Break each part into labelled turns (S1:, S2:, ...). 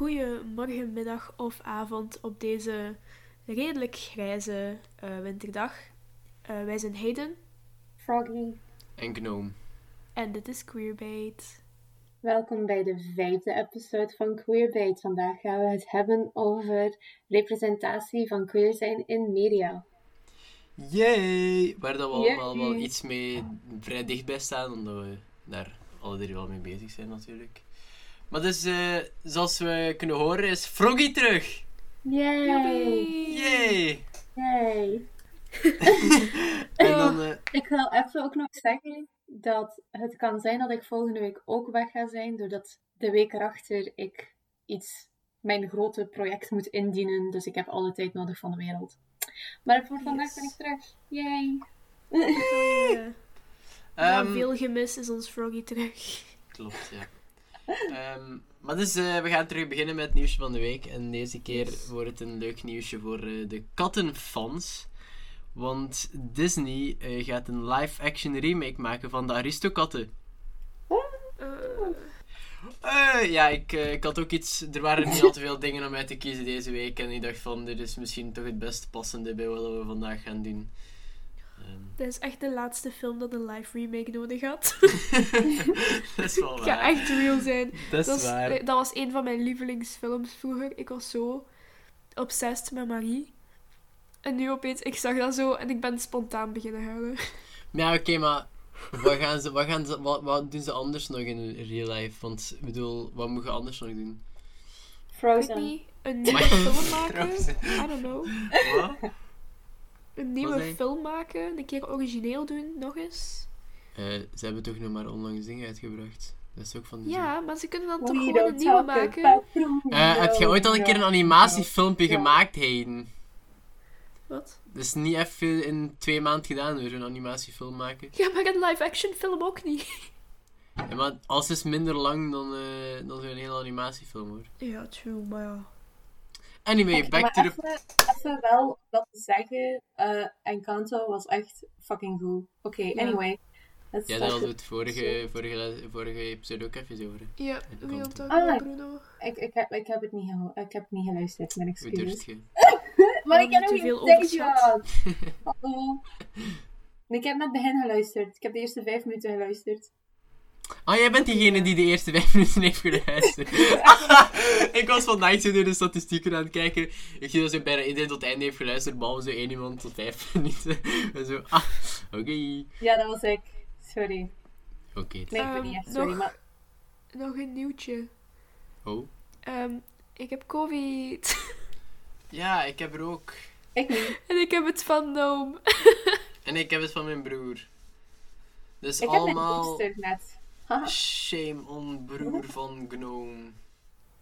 S1: Goedemorgen, middag of avond op deze redelijk grijze eh, winterdag. Eh, wij zijn Hayden
S2: Froggy.
S3: En Gnome.
S1: en dit is Queerbait.
S2: Welkom bij de vijfde episode van Queerbait. Vandaag gaan we het hebben over representatie van queer zijn in media.
S3: Yay! Waar dat we allemaal wel iets mee vrij dichtbij staan, omdat we daar alle drie wel mee bezig zijn natuurlijk. Maar dus, eh, zoals we kunnen horen, is Froggy terug!
S2: Yay!
S3: Yay!
S2: Yay!
S3: En dan, eh,
S2: Ik wil even ook nog zeggen dat het kan zijn dat ik volgende week ook weg ga zijn, doordat de week erachter ik iets, mijn grote project moet indienen. Dus ik heb alle tijd nodig van de wereld. Maar voor vandaag
S1: Yes.
S2: ben ik terug. Yay!
S1: Uh, na
S3: ehm,
S1: veel gemis is ons Froggy terug.
S3: Klopt, ja. Ehm, maar dus, eh, we gaan terug beginnen met het nieuwsje van de week. En deze keer wordt het een leuk nieuwsje voor eh, de kattenfans. Want Disney eh, gaat een live-action remake maken van de Aristokatten. Ja, ik, ik had ook iets. Er waren niet al te veel dingen om uit te kiezen deze week. En ik dacht van, dit is misschien toch het best passende bij wat we vandaag gaan doen. Ehm,
S1: dit is echt de laatste film dat een live remake nodig had.
S3: dat is wel
S1: Ik ga
S3: waar.
S1: echt real zijn.
S3: Dat is
S1: Dat, is-
S3: waar.
S1: dat was een van mijn lievelingsfilms vroeger. Ik was zo obsessed met Marie. En nu opeens, ik zag dat zo en ik ben spontaan beginnen huilen.
S3: Maar ja, oké, maar wat, gaan ze, wat, gaan ze, wat, wat doen ze anders nog in real life? Want ik bedoel, wat moet je anders nog doen?
S1: Ik weet
S2: Frozen.
S1: niet, een nieuwe film maken? I don't know.
S3: Wat?
S1: Een nieuwe film maken, een keer origineel doen, nog eens.
S3: Eh, ze hebben toch nog maar onlangs dingen uitgebracht. Dat is ook van die
S1: Ja, maar ze kunnen dan
S2: We
S1: toch gewoon een nieuwe maken.
S3: Eh, heb je ooit al een keer een animatiefilmpje
S2: Ja.
S3: gemaakt, Hayden?
S1: Wat?
S3: Dat is niet even in twee maanden gedaan hoor, zo'n animatiefilm maken.
S1: Ja, maar een live-action film ook niet.
S3: Ja, maar alles is minder lang dan, eh, dan zo'n hele animatiefilm hoor.
S1: Ja, true, maar ja.
S3: Anyway, back
S2: maar
S3: to the...
S2: even, wel wat te zeggen. eh Encanto was echt fucking goed. Oké, anyway.
S3: Ja, daar hadden we het vorige, vorige, vorige episode ook even over.
S1: Ja, wie dat
S2: Ah.
S1: Bruno?
S2: Ik, ik, heb, ik, heb het niet geho- ik heb het niet geluisterd, mijn excuses.
S3: je?
S2: Maar ik heb
S1: te
S2: nog tijd
S1: overschat.
S2: gehad. Hallo. Ik heb net begin geluisterd. Ik heb de eerste vijf minuten geluisterd.
S3: Ah, jij bent diegene die de eerste vijf minuten heeft geluisterd. ik was vandaag zo door de statistieken aan het kijken. Ik zie dat zo bijna iedereen tot het einde heeft geluisterd, behalve zo één iemand tot vijf minuten. en zo, ah, oké.
S2: Ja, dat was ik. Sorry.
S3: Oké.
S2: Nee, ik ben
S1: Ehm,
S2: niet echt sorry,
S1: nog-
S2: maar...
S1: Nog een nieuwtje.
S3: Oh.
S1: Ehm, ik heb COVID.
S3: Ja, ik heb er ook.
S2: Ik niet.
S1: en ik heb het van Noom.
S3: En ik heb het van mijn broer. Dus
S2: Ik heb mijn
S3: allemaal
S2: booster net.
S3: Shame on broer van Gnome.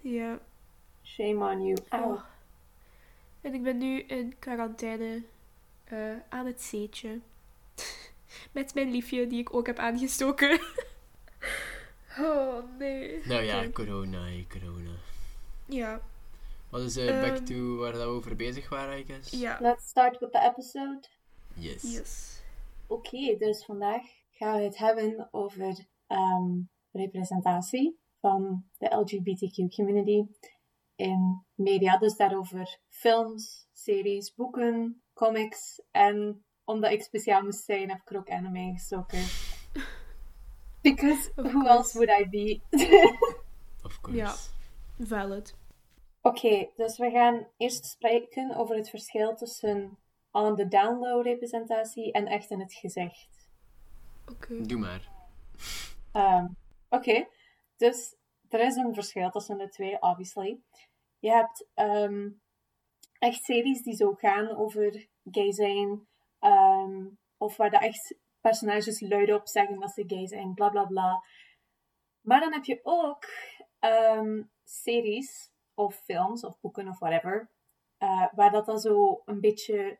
S1: Ja.
S2: Shame on you. Auw.
S1: Oh. En ik ben nu in quarantaine eh, aan het zeetje. Met mijn liefje, die ik ook heb aangestoken. oh, nee.
S3: Nou ja, corona, corona.
S1: Ja.
S3: Wat is eh, back
S1: Ehm.
S3: to waar dat we over bezig waren, I guess?
S1: Ja.
S2: Let's start with the episode.
S3: Yes.
S1: Yes.
S2: Oké, dus vandaag gaan we het hebben over ehm, representatie van de LGBTQ community in media. Dus daarover films, series, boeken, comics. En omdat ik speciaal moest zijn, heb ik er ook anime ingestoken. Because
S1: Of
S2: who
S1: course.
S2: else would I be?
S3: Of course.
S1: Ja. Valid.
S2: Oké, dus we gaan eerst spreken over het verschil tussen on the download representatie en echt in het gezicht.
S1: Oké.
S3: Doe maar.
S2: Ehm, Oké, dus er is een verschil tussen de twee, obviously. Je hebt ehm, echt series die zo gaan over gay zijn, ehm, of waar de echt personages luidop zeggen dat ze gay zijn, bla bla bla. Maar dan heb je ook series, of films, of boeken, of whatever, eh, waar dat dan zo een beetje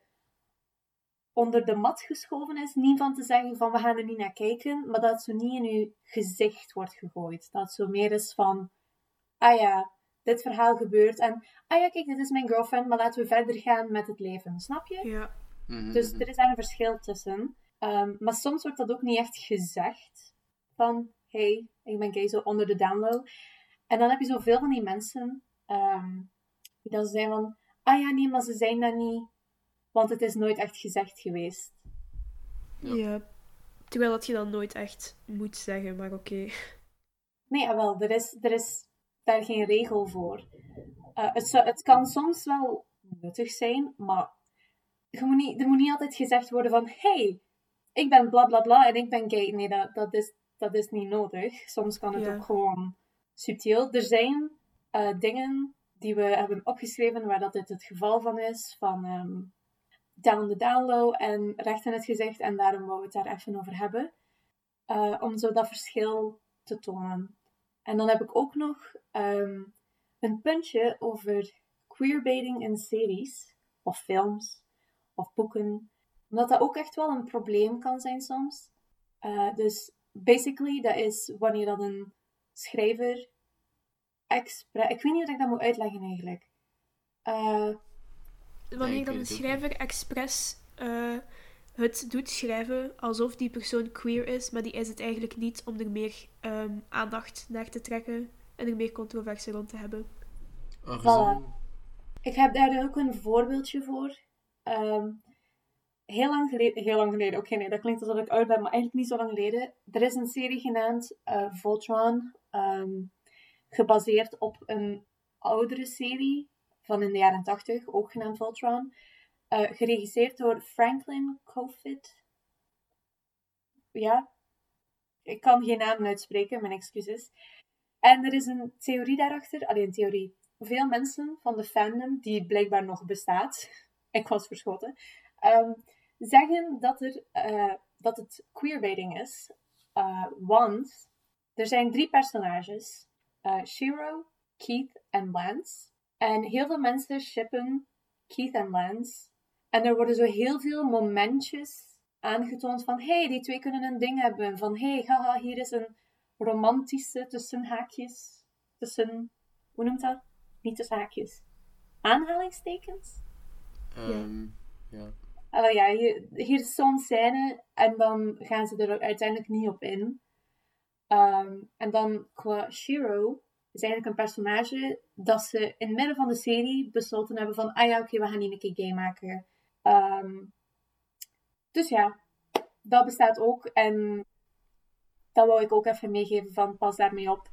S2: onder de mat geschoven is. Niet van te zeggen van we gaan er niet naar kijken, maar dat het zo niet in je gezicht wordt gegooid. Dat het zo meer is van, ah ja, dit verhaal gebeurt en, ah ja, kijk, dit is mijn girlfriend, maar laten we verder gaan met het leven. Snap je?
S1: Ja.
S3: Mhm,
S2: Dus
S3: mhm.
S2: er is daar een verschil tussen. Ehm, maar soms wordt dat ook niet echt gezegd. Van, hey, ik ben gay, zo onder de download. En dan heb je zoveel van die mensen ehm, dat ze zijn van, ah ja, nee, maar ze zijn dat niet, want het is nooit echt gezegd geweest.
S3: Ja.
S1: Ja. Terwijl dat je dan nooit echt moet zeggen, maar oké.
S2: Nee, wel, er is, er is daar geen regel voor. Eh, het, zou- het kan soms wel nuttig zijn, maar je moet niet, er moet niet altijd gezegd worden van hey, ik ben bla bla bla en ik ben gay. Nee, dat, dat, is, dat is niet nodig. Soms kan het
S1: Ja.
S2: ook gewoon subtiel. Er zijn eh, dingen die we hebben opgeschreven waar dat dit het geval van is, van ehm, down the down low en recht in het gezicht. En daarom wou we het daar even over hebben. Eh, om zo dat verschil te tonen. En dan heb ik ook nog ehm, een puntje over queerbaiting in series, of films, of boeken. Omdat dat ook echt wel een probleem kan zijn soms. Eh, dus basically, dat is wanneer dat een schrijver expres... Ik weet niet hoe ik dat moet uitleggen eigenlijk. Eh,
S1: Wanneer dan een schrijver expres eh, het doet schrijven alsof die persoon queer is, maar die is het eigenlijk niet om er meer ehm, aandacht naar te trekken en er meer controverse rond te hebben.
S3: Oh,
S2: Voilà. Ik heb daar ook een voorbeeldje voor. Ehm, heel lang geleden, heel lang geleden, oké nee, dat klinkt alsof ik oud ben, maar eigenlijk niet zo lang geleden. Er is een serie genaamd eh, Voltron, ehm, gebaseerd op een oudere serie van in de jaren 80, ook genaamd Voltron. Eh, geregisseerd door Franklin Cofid. Ja, ik kan geen naam uitspreken, mijn excuses. En er is een theorie daarachter, alleen een theorie. Veel mensen van de fandom, die blijkbaar nog bestaat, ik was verschoten, ehm, zeggen dat, er, eh, dat het queerbaiting is. Eh, want er zijn drie personages: Shiro, Keith en Lance. En heel veel mensen shippen Keith en Lance. En er worden zo heel veel momentjes aangetoond van hey, die twee kunnen een ding hebben. Van hey, haha, hier is een romantische tussen haakjes. Tussen, hoe noemt dat? Niet tussen haakjes. Aanhalingstekens?
S3: Ehm, ja.
S2: Ah, ja, hier, hier is zo'n scène en dan gaan ze er uiteindelijk niet op in. Ehm, en dan qua Shiro is eigenlijk een personage dat ze in het midden van de serie besloten hebben van ah ja, oké, we gaan die een keer gay maken. Ehm, dus ja, dat bestaat ook en dat wou ik ook even meegeven van pas daarmee op.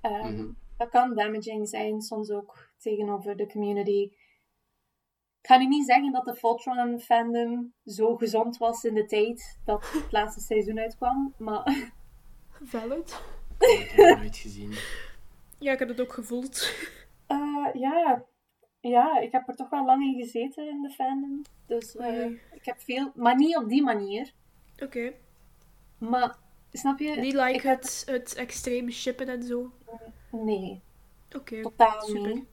S2: Ehm,
S3: Mhm.
S2: Dat kan damaging zijn, soms ook tegenover de community. Ik ga nu niet zeggen dat de Voltron fandom zo gezond was in de tijd dat het laatste seizoen uitkwam, maar
S1: Valid.
S3: Ik heb het nooit gezien.
S1: Ja, ik heb het ook gevoeld.
S2: eh, ja. ja, ik heb er toch wel lang in gezeten in de fandom. Dus eh, ik heb veel, maar niet op die manier.
S1: Oké.
S2: Maar snap je?
S1: Niet like
S2: ik heb-
S1: het, het extreme shippen en zo.
S2: Nee,
S1: Oké.
S2: totaal
S1: super.
S2: niet.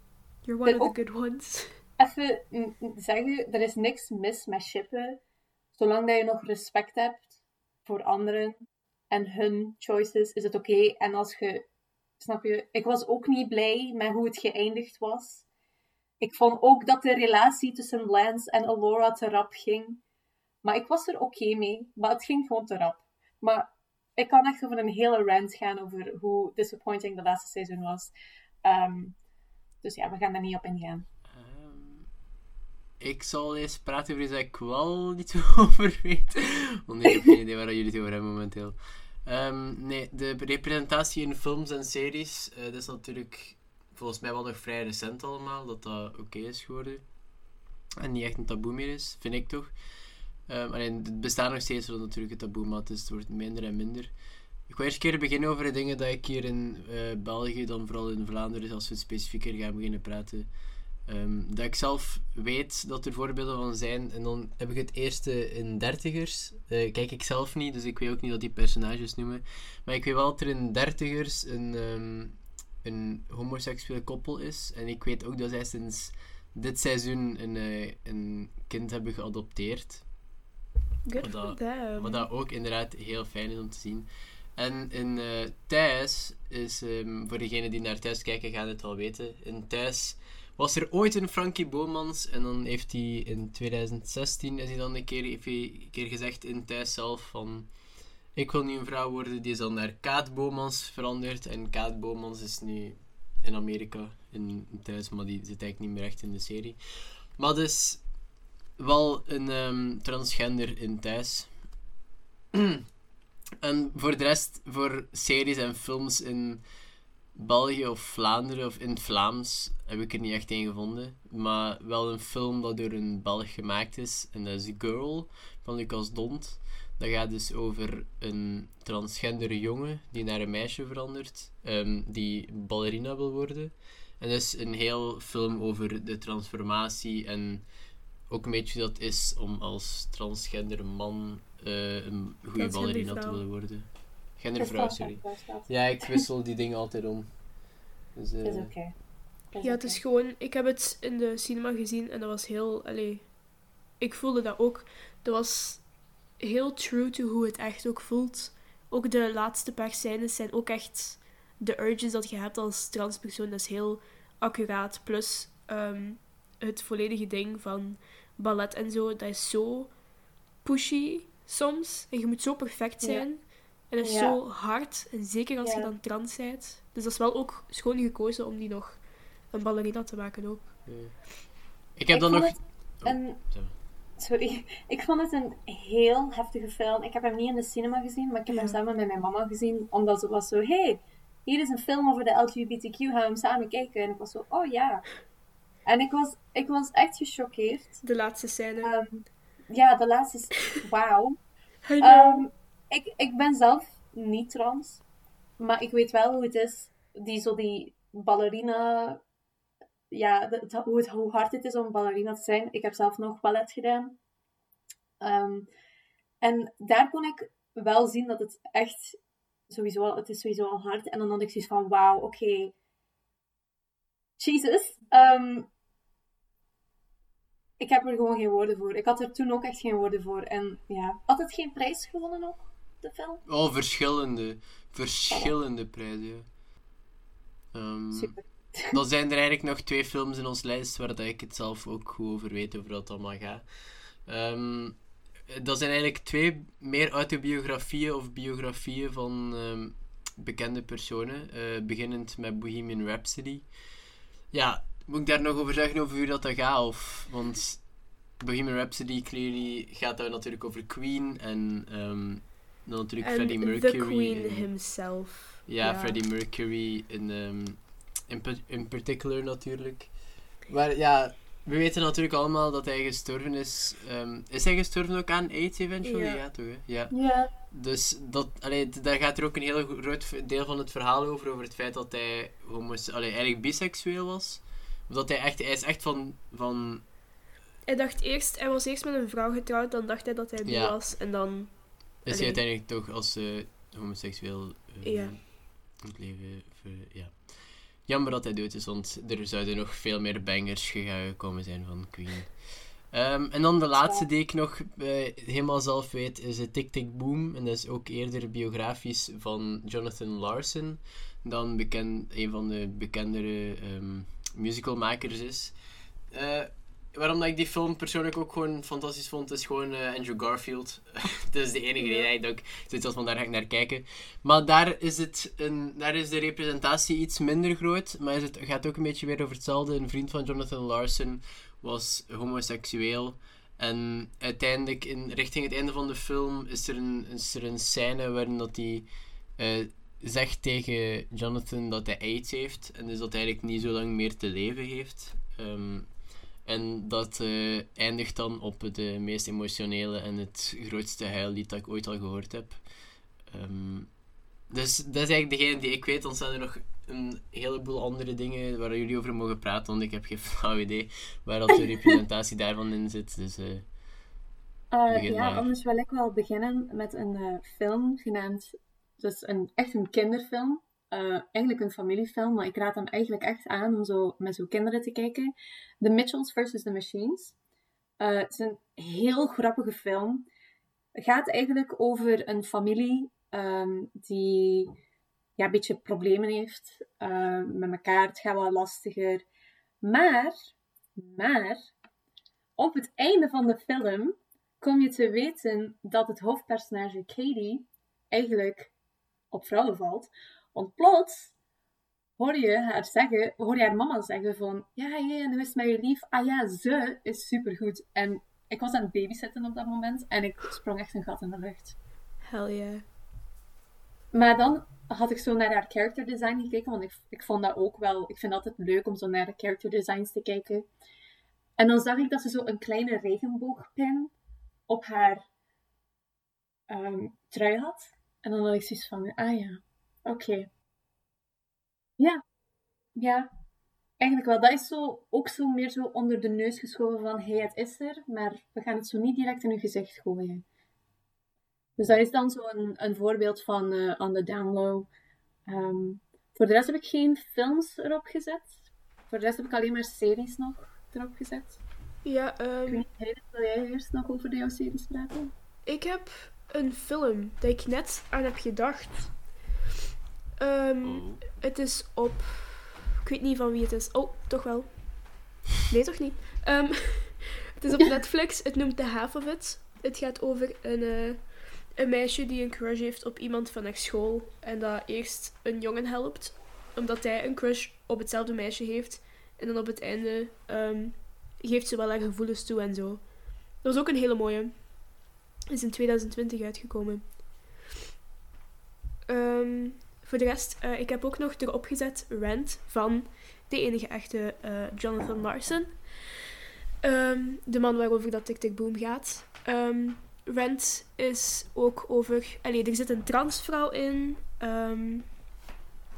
S1: You're one
S2: Er
S1: of
S2: ook-
S1: the good ones.
S2: Even zeggen, er is niks mis met shippen, zolang dat je nog respect hebt voor anderen en hun choices, is het oké. En als je, snap je, ik was ook niet blij met hoe het geëindigd was. Ik vond ook dat de relatie tussen Lance en Alora te rap ging. Maar ik was er oké mee, maar het ging gewoon te rap. Maar ik kan echt over een hele rant gaan over hoe disappointing de laatste seizoen was. Ehm, dus ja, we gaan daar niet op ingaan.
S3: Ehm, ik zal eens praten over iets dat ik wel niet over weet. Want ik heb geen idee waar jullie het over hebben momenteel. Ehm, nee, de representatie in films en series, eh, dat is natuurlijk volgens mij wel nog vrij recent allemaal, dat dat oké is geworden. En niet echt een taboe meer is, vind ik toch. Ehm, alleen, het bestaat nog steeds wel natuurlijk het taboe, maar het, is, het wordt minder en minder. Ik wil eerst keer beginnen over de dingen dat ik hier in eh, België, dan vooral in Vlaanderen, als we het specifieker gaan beginnen praten, Ehm, dat ik zelf weet dat er voorbeelden van zijn. En dan heb ik het eerste in dertigers. Eh, kijk ik zelf niet, dus ik weet ook niet dat die personages noemen. Maar ik weet wel dat er in dertigers een, ehm, een homoseksuele koppel is. En ik weet ook dat zij sinds dit seizoen een, eh, een kind hebben geadopteerd.
S1: Good
S3: Wat dat-. Wat dat ook inderdaad heel fijn is om te zien. En in eh Thuis is, ehm, voor degenen die naar Thuis kijken, gaan het wel weten. In Thuis was er ooit een Frankie Bomans en dan heeft hij in 2016 is hij dan een keer, heeft een keer gezegd in Thuis zelf van ik wil nu een vrouw worden. Die is dan naar Kaat Bomans veranderd en Kaat Bomans is nu in Amerika in, in thuis, maar die zit eigenlijk niet meer echt in de serie. Maar dus wel een ehm, transgender in thuis. en voor de rest, voor series en films in België of Vlaanderen of in het Vlaams heb ik er niet echt een gevonden. Maar wel een film dat door een Belg gemaakt is. En dat is Girl van Lucas Dont. Dat gaat dus over een transgender jongen die naar een meisje verandert, ehm, die ballerina wil worden. En dus een heel film over de transformatie en ook een beetje dat is om als transgender man uh, een goede ballerina te willen worden. Gendervrouw, sorry. Ja, ik wissel die dingen altijd om.
S2: Dus, uh, is oké. Okay.
S1: Ja, het is gewoon... Ik heb het in de cinema gezien en dat was heel... Allee, ik voelde dat ook. Dat was heel true to hoe het echt ook voelt. Ook de laatste paar scènes zijn ook echt... De urges dat je hebt als transpersoon, dat is heel accuraat. Plus um, het volledige ding van ballet en zo, dat is zo pushy soms. En je moet zo perfect zijn. En dat is zo hard. En zeker als je dan trans bent. Dus dat is wel ook schoon gekozen om die nog een ballerina te maken ook.
S3: Ik heb dan nog... Oh,
S2: een... Sorry. Ik vond het een heel heftige film. Ik heb hem niet in de cinema gezien, maar ik heb hem samen met mijn mama gezien. Omdat ze was zo... Hey, hier is een film over de LGBTQ. Gaan we hem samen kijken? En ik was zo... Oh ja. En ik was, ik was echt gechoqueerd.
S1: De laatste scène.
S2: Ehm, ja, de laatste... Wauw. Um, ik, ik ben zelf niet trans. Maar ik weet wel hoe het is. Die, zo die ballerina... Ja, hoe, het, hoe hard het is om ballerina te zijn. Ik heb zelf nog ballet gedaan. Um, en daar kon ik wel zien dat het echt sowieso het is sowieso al hard. En dan had ik zoiets van, wauw, oké. Jesus. Um, ik heb er gewoon geen woorden voor. Ik had er toen ook echt geen woorden voor. En ja, had het geen prijs gewonnen ook, de film?
S3: Oh, verschillende. Verschillende prijzen. Um, Super. Dan zijn er eigenlijk nog twee films in ons lijst waar ik het zelf ook goed over weet, over wat het allemaal gaat. Um, dat zijn eigenlijk twee meer autobiografieën of biografieën van um, bekende personen. Uh, beginnend met Bohemian Rhapsody. Ja, moet ik daar nog over zeggen over hoe dat, dat gaat? Of, want Bohemian Rhapsody clearly gaat daar natuurlijk over Queen en um, dan natuurlijk Freddie Mercury.
S1: The Queen himself.
S3: Ja, Freddie Mercury in, um, in, in particular natuurlijk. Maar ja, we weten natuurlijk allemaal dat hij gestorven is. Um, is hij gestorven ook aan AIDS eventually? Ja, ja toch? Hè? Ja.
S2: ja.
S3: Dus dat, allee, daar gaat er ook een heel groot deel van het verhaal over, over het feit dat hij homos, allee, eigenlijk biseksueel was. Dat hij echt, hij is echt van, van...
S1: Hij dacht eerst, hij was eerst met een vrouw getrouwd, dan dacht hij dat hij bi ja. was, en dan...
S3: Is hij uiteindelijk toch als uh, homoseksueel uh,
S1: ja.
S3: het leven... ja. Jammer dat hij dood is, want er zouden nog veel meer bangers gekomen zijn van Queen. Um, en dan de laatste die ik nog uh, helemaal zelf weet is Tick Tick Boom. En dat is ook eerder biografisch van Jonathan Larson. Dan bekend, een van de bekendere um, musicalmakers is. Uh, waarom dat ik die film persoonlijk ook gewoon fantastisch vond, is gewoon uh, Andrew Garfield. dat is de enige ja. reden dat ik zoiets als van daar ga ik naar kijken. Maar daar is, het een, daar is de representatie iets minder groot, maar is het gaat ook een beetje weer over hetzelfde. Een vriend van Jonathan Larson was homoseksueel. En uiteindelijk, in, richting het einde van de film, is er een, is er een scène waarin dat hij uh, zegt tegen Jonathan dat hij AIDS heeft. En dus dat hij eigenlijk niet zo lang meer te leven heeft. Um, en dat uh, eindigt dan op de meest emotionele en het grootste huillied dat ik ooit al gehoord heb. Um, dus dat is eigenlijk degene die ik weet. Dan zijn er nog een heleboel andere dingen waar jullie over mogen praten, want ik heb geen flauw idee waar dat de representatie daarvan in zit. Dus, uh,
S2: uh, ja, maar. anders wil ik wel beginnen met een film genaamd, dus een, echt een kinderfilm. Eigenlijk een familiefilm, maar ik raad hem eigenlijk echt aan om zo met zo'n kinderen te kijken. The Mitchells vs. The Machines. het is een heel grappige film. Het gaat eigenlijk over een familie um, die ja, een beetje problemen heeft uh, met elkaar. Het gaat wel lastiger. Maar, maar, op het einde van de film kom je te weten dat het hoofdpersonage Katie eigenlijk op vrouwen valt. Want plots hoor je haar zeggen, hoor je haar mama zeggen van, ja, ja, nu is mij lief. Ah ja, ze is supergoed. En ik was aan het babysitten op dat moment en ik sprong echt een gat in de lucht.
S1: Hell yeah.
S2: Maar dan had ik zo naar haar character design gekeken, want ik, ik vond dat ook wel, ik vind het altijd leuk om zo naar de character designs te kijken. En dan zag ik dat ze zo een kleine regenboogpin op haar ehm, trui had. En dan had ik zoiets van, ah ja, oké. Ja, ja, eigenlijk wel. Dat is zo, ook zo meer zo onder de neus geschoven van, hé, hey, het is er, maar we gaan het zo niet direct in uw gezicht gooien. Dus dat is dan zo een, een voorbeeld van uh, on the down low. Ehm, voor de rest heb ik geen films erop gezet. Voor de rest heb ik alleen maar series nog erop gezet.
S1: Ja, um,
S2: wil jij eerst nog over jouw series praten?
S1: Ik heb een film dat ik net aan heb gedacht. Um, Het is op. Ik weet niet van wie het is. Oh, toch wel. Nee, toch niet? Um, het is op Netflix. Het noemt The Half of It. Het gaat over een, uh, een meisje die een crush heeft op iemand van haar school. En dat eerst een jongen helpt, omdat hij een crush op hetzelfde meisje heeft. En dan op het einde um, geeft ze wel haar gevoelens toe en zo. Dat was ook een hele mooie. Is in 2020 uitgekomen. Um, voor de rest, uh, ik heb ook nog erop gezet Rent van de enige echte uh, Jonathan Larson. Um, de man waarover dat Tick Boom gaat. Um, Rent is ook over... Allee, er zit een transvrouw in. Um,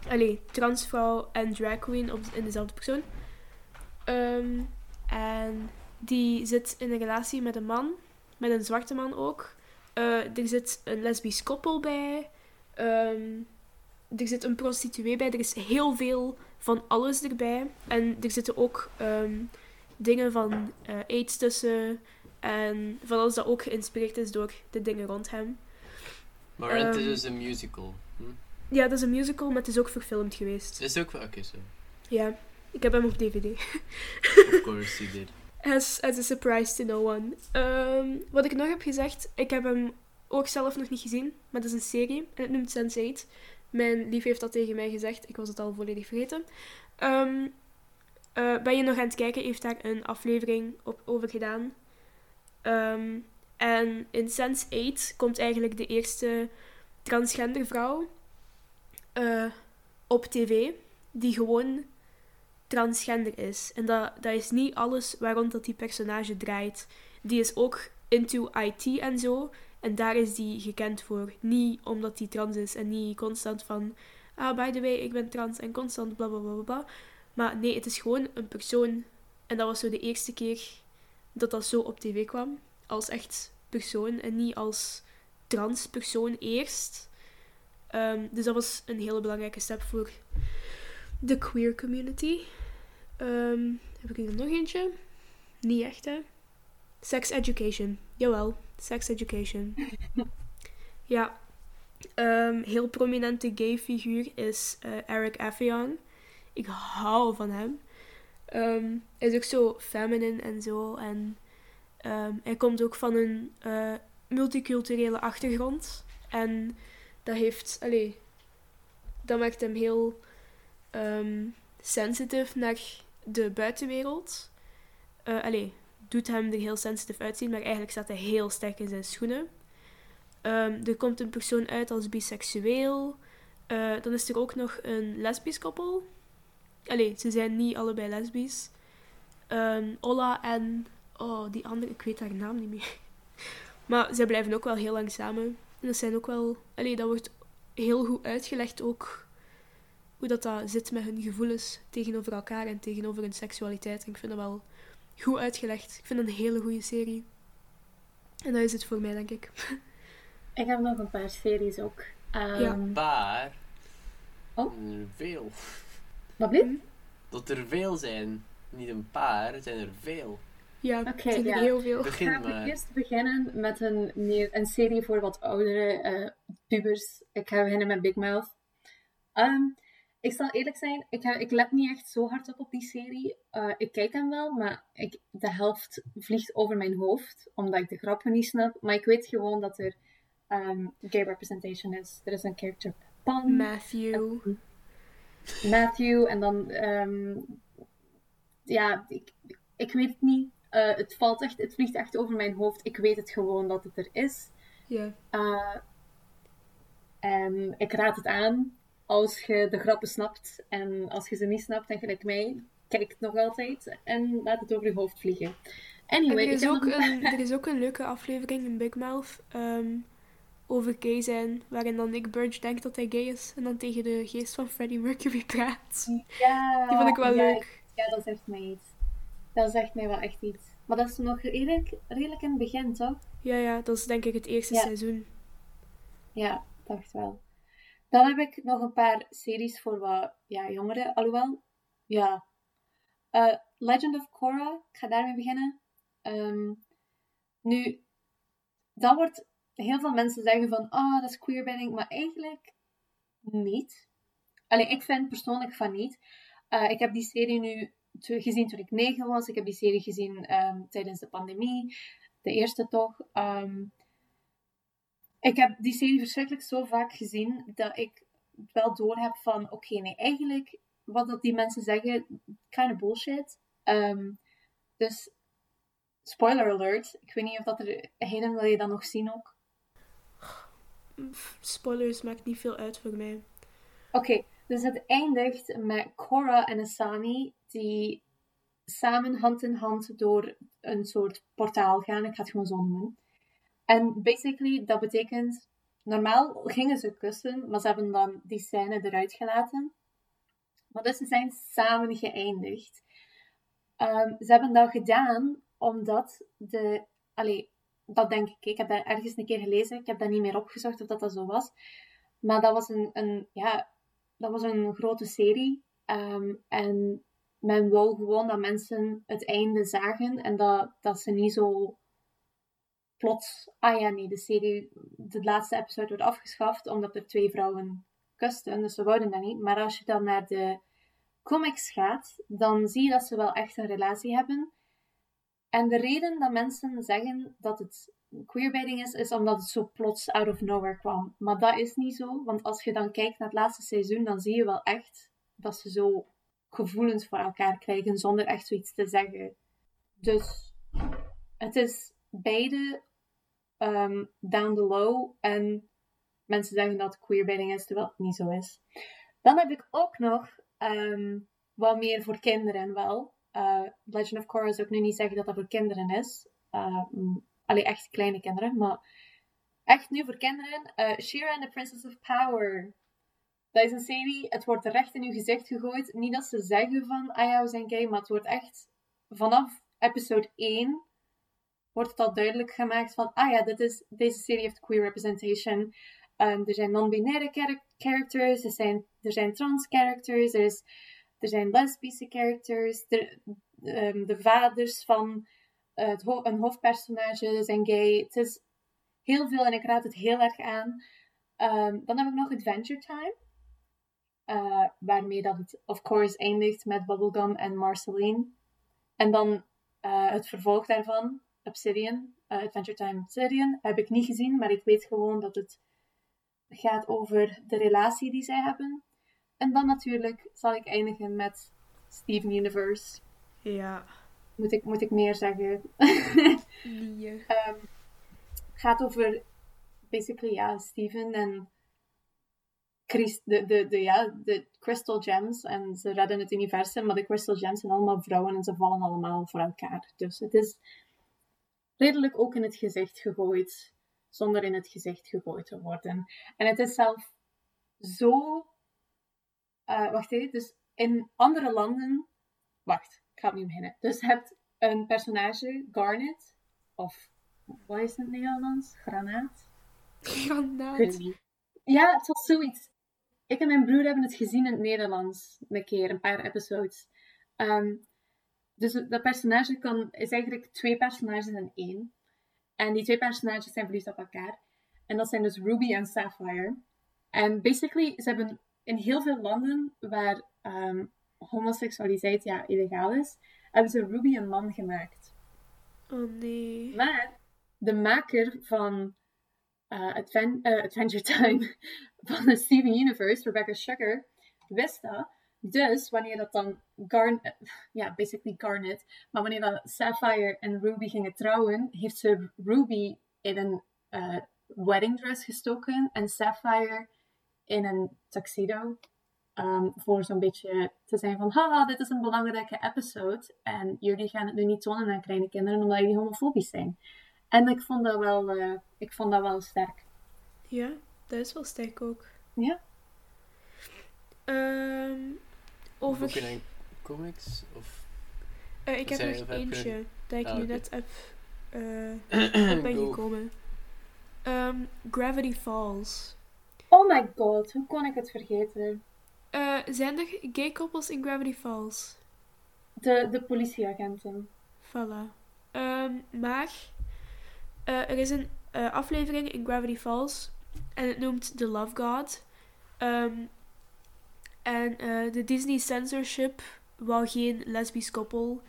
S1: allee, transvrouw en drag queen op, in dezelfde persoon. En die zit in een relatie met een man. Met een zwarte man ook. Uh, er zit een lesbisch koppel bij. Um, er zit een prostituee bij. Er is heel veel van alles erbij. En er zitten ook um, dingen van uh, aids tussen. En van alles dat ook geïnspireerd is door de dingen rond hem.
S3: Maar um, is dus een musical. Hm?
S1: Ja, dat is een musical, maar het is ook verfilmd geweest.
S3: Is het ook... Oké, okay, zo.
S1: Ja, ik heb hem op DVD.
S3: of course, you did.
S1: As, as a surprise to no one. Um, wat ik nog heb gezegd, ik heb hem ook zelf nog niet gezien, maar dat is een serie en het noemt Sense8. Mijn lief heeft dat tegen mij gezegd, ik was het al volledig vergeten. Um, ben je nog aan het kijken, heeft daar een aflevering op, over gedaan. Um, en in Sense8 komt eigenlijk de eerste transgender vrouw uh, op tv, die gewoon transgender is. En dat, dat is niet alles waarom dat die personage draait. Die is ook into IT en zo. En daar is die gekend voor. Niet omdat die trans is en niet constant van. Ah, by the way, ik ben trans en constant bla bla bla bla. Maar nee, het is gewoon een persoon. En dat was zo de eerste keer dat dat zo op tv kwam. Als echt persoon en niet als trans persoon eerst. Um, dus dat was een hele belangrijke stap voor de queer community. Um, heb ik er nog eentje? Niet echt, hè? Sex education. Jawel, sex education. ja. Um, heel prominente gay figuur is uh, Eric Affion. Ik hou van hem. Um, hij is ook zo feminine en zo. En um, hij komt ook van een uh, multiculturele achtergrond. En dat heeft, allee, dat maakt hem heel um, sensitive naar de buitenwereld. Uh, allee, doet hem er heel sensitief uitzien, maar eigenlijk staat hij heel sterk in zijn schoenen. Um, er komt een persoon uit als biseksueel. Uh, dan is er ook nog een lesbisch koppel. Allee, ze zijn niet allebei lesbisch. Um, Ola en... Oh, die andere, ik weet haar naam niet meer. Maar zij blijven ook wel heel lang samen. En dat zijn ook wel... Allee, dat wordt heel goed uitgelegd ook hoe dat, dat zit met hun gevoelens tegenover elkaar en tegenover hun seksualiteit. En ik vind dat wel goed uitgelegd. Ik vind het een hele goede serie. En dat is het voor mij, denk ik.
S2: Ik heb nog een paar series ook. Um... Ja.
S3: Een paar?
S2: Oh?
S3: Veel.
S2: Wat blieft? Hm?
S3: Dat er veel zijn. Niet een paar, het zijn er veel.
S1: Ja, okay, zijn er ja. heel veel.
S3: Begin
S2: ik ga eerst beginnen met een, een serie voor wat oudere uh, pubers. Ik ga beginnen met Big Mouth. Um, ik zal eerlijk zijn, ik, heb, ik let niet echt zo hard op op die serie. Uh, ik kijk hem wel, maar ik, de helft vliegt over mijn hoofd, omdat ik de grappen niet snap. Maar ik weet gewoon dat er um, gay representation is. Er is een character Pan.
S1: Matthew.
S2: Matthew en dan... ehm, ja, ik, ik weet het niet. Eh, het valt echt, het vliegt echt over mijn hoofd. Ik weet het gewoon dat het er is.
S1: Ja.
S2: Eh, en ik raad het aan als je de grappen snapt. En als je ze niet snapt, en gelijk mij, kijk het nog altijd en laat het over je hoofd vliegen.
S1: En
S2: Anyway,
S1: er is, ook een, er is ook een leuke aflevering in Big Mouth ehm, over gay zijn, waarin dan Nick Burge denkt dat hij gay is en dan tegen de geest van Freddie Mercury praat.
S2: Ja,
S1: Die vond ik wel
S2: ja,
S1: leuk.
S2: Ja, dat zegt mij iets. Dat zegt mij wel echt iets. Maar dat is nog redelijk, redelijk in het begin, toch?
S1: Ja, ja, dat is denk ik het eerste
S2: Ja.
S1: seizoen.
S2: Ja, dacht wel. Dan heb ik nog een paar series voor wat ja, jongeren. Alhoewel, ja. Eh, Legend of Korra, ik ga daarmee beginnen. Ehm, nu, dat wordt... Heel veel mensen zeggen van, ah, dat is queerbaiting. Maar eigenlijk niet. Alleen, ik vind persoonlijk van niet. Eh, ik heb die serie nu gezien toen ik negen was. Ik heb die serie gezien ehm, tijdens de pandemie. De eerste toch. Ehm, ik heb die serie verschrikkelijk zo vaak gezien dat ik wel door heb van oké, nee, eigenlijk wat dat die mensen zeggen, kind of bullshit. Ehm, dus spoiler alert. Ik weet niet of dat er heden wil je dat nog zien ook.
S1: Spoilers maakt niet veel uit voor mij.
S2: Oké, dus het eindigt met Korra en Asami die samen hand in hand door een soort portaal gaan. Ik ga het gewoon zo noemen. En basically, dat betekent... Normaal gingen ze kussen, maar ze hebben dan die scène eruit gelaten. Maar dus ze zijn samen geëindigd. Ehm, ze hebben dat gedaan omdat de... Allee, dat denk ik. Ik heb dat ergens een keer gelezen. Ik heb dat niet meer opgezocht of dat dat zo was. Maar dat was een, een ja, dat was een grote serie. Ehm, en men wou gewoon dat mensen het einde zagen. En dat, dat ze niet zo plots... Ah ja, nee, de serie... De laatste episode wordt afgeschaft omdat er twee vrouwen kusten. Dus ze wouden dat niet. Maar als je dan naar de comics gaat, dan zie je dat ze wel echt een relatie hebben. En de reden dat mensen zeggen dat het queerbaiting is, is omdat het zo plots out of nowhere kwam. Maar dat is niet zo, want als je dan kijkt naar het laatste seizoen, dan zie je wel echt dat ze zo gevoelens voor elkaar krijgen zonder echt zoiets te zeggen. Dus het is beide ehm, down the low en mensen zeggen dat queerbaiting is, terwijl het niet zo is. Dan heb ik ook nog ehm, wat meer voor kinderen wel. Eh, Legend of Korra zou ik nu niet zeggen dat dat voor kinderen is. Uh, Allee, echt kleine kinderen, maar echt nu voor kinderen. eh Shira and the Princess of Power. Dat is een serie, het wordt recht in uw gezicht gegooid. Niet dat ze zeggen van, ah ja, we zijn gay, maar het wordt echt vanaf episode 1 wordt het al duidelijk gemaakt van, ah ja, dit is, deze serie heeft queer representation. Um, er zijn non-binaire char- characters, er zijn, er zijn trans characters, er, is, er zijn lesbische characters, er, um, de vaders van uh, het een hoofdpersonage zijn gay. Het is heel veel en ik raad het heel erg aan. Um, dan heb ik nog Adventure Time. Uh, waarmee dat het, of course, eindigt met Bubblegum en Marceline. En dan uh, het vervolg daarvan, Obsidian, Adventure Time Obsidian, heb ik niet gezien, maar ik weet gewoon dat het gaat over de relatie die zij hebben. En dan natuurlijk zal ik eindigen met Steven Universe.
S1: Ja.
S2: Moet ik, moet ik meer zeggen?
S1: Nee.
S2: um, gaat over basically ja, Steven en Chris, de, de, de, ja, de Crystal Gems. En ze redden het universum, maar de Crystal Gems zijn allemaal vrouwen en ze vallen allemaal voor elkaar. Dus het is redelijk ook in het gezicht gegooid, zonder in het gezicht gegooid te worden. En het is zelf zo. Uh, wacht even, dus in andere landen. Wacht, ik ga opnieuw beginnen. Dus je hebt een personage, Garnet, of wat is het in het Nederlands? Granaat?
S1: Granaat.
S2: Ja, het was zoiets. Ik en mijn broer hebben het gezien in het Nederlands een keer, een paar episodes. Um, dus dat personage kan, is eigenlijk twee personages in één. En die twee personages zijn verliefd op elkaar. En dat zijn dus Ruby en Sapphire. En basically, ze hebben in heel veel landen waar um, homoseksualiteit ja, illegaal is, hebben ze Ruby een man gemaakt.
S1: Oh nee.
S2: Maar de maker van uh, Adven uh, Adventure Time, van de Steven Universe, Rebecca Sugar, wist dat. Dus wanneer dat dan Garnet, ja, basically Garnet, maar wanneer dat Sapphire en Ruby gingen trouwen, heeft ze Ruby in een uh, wedding dress gestoken en Sapphire in een tuxedo. Um, voor zo'n beetje te zijn van, haha, dit is een belangrijke episode en jullie gaan het nu niet tonen aan kleine kinderen omdat jullie homofobisch zijn. En ik vond dat wel, uh, ik vond dat wel sterk.
S1: Ja, dat is wel sterk ook.
S2: Ja.
S1: Um, over...
S3: Boeken en comics? Of...
S1: Uh, ik heb
S3: Zij-
S1: nog
S3: heb je-
S1: eentje dat ik
S3: Ah,
S1: nu
S3: oké.
S1: net heb eh, op ben gekomen. Ehm, Gravity Falls.
S2: Oh my god, hoe kon ik het vergeten?
S1: Eh, zijn er gay koppels in Gravity Falls?
S2: De, de politieagenten.
S1: Voilà. Ehm, maar eh, er is een eh, aflevering in Gravity Falls en het noemt The Love God. Ehm, en eh, de Disney censorship wou geen lesbisch koppel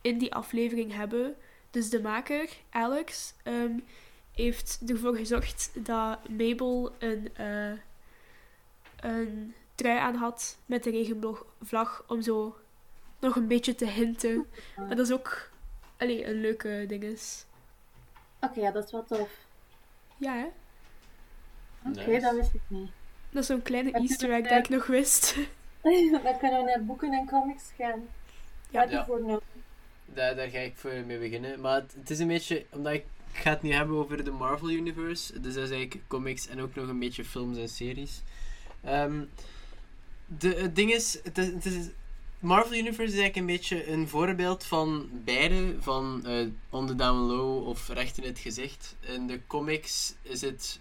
S1: in die aflevering hebben. Dus de maker, Alex, ehm, heeft ervoor gezorgd dat Mabel een, eh, een trui aan had met de regenboogvlag om zo nog een beetje te hinten. Maar dat is ook allee, een leuke ding is.
S2: Oké, ja, dat is wel tof.
S1: Ja, hè?
S2: Oké,
S3: Nice.
S2: dat wist ik niet.
S1: Dat is zo'n kleine easter egg dat ik nog wist.
S2: Dan kunnen we naar boeken en comics gaan.
S1: Ja.
S2: Wat
S3: Ja.
S2: voor nou?
S3: Daar, daar ga ik voor mee beginnen. Maar het, het is een beetje, omdat ik, ga het nu hebben over de Marvel Universe. Dus dat is eigenlijk comics en ook nog een beetje films en series. Ehm, de, het ding is, het is, het is, Marvel Universe is eigenlijk een beetje een voorbeeld van beide. Van eh On the Down Low of Recht in het Gezicht. In de comics is het...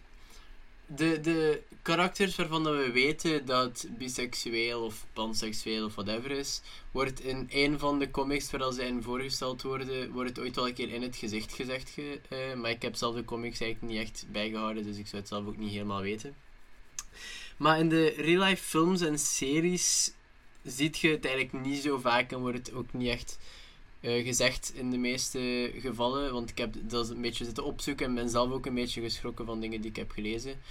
S3: De, de karakters waarvan we weten dat biseksueel of panseksueel of whatever is, wordt in een van de comics waar ze in voorgesteld worden, wordt het ooit wel een keer in het gezicht gezegd. Ge, eh, maar ik heb zelf de comics eigenlijk niet echt bijgehouden, dus ik zou het zelf ook niet helemaal weten. Maar in de real-life films en series ziet je het eigenlijk niet zo vaak en wordt het ook niet echt eh, gezegd in de meeste gevallen. Want ik heb dat een beetje zitten opzoeken en ben zelf ook een beetje geschrokken van dingen die ik heb gelezen.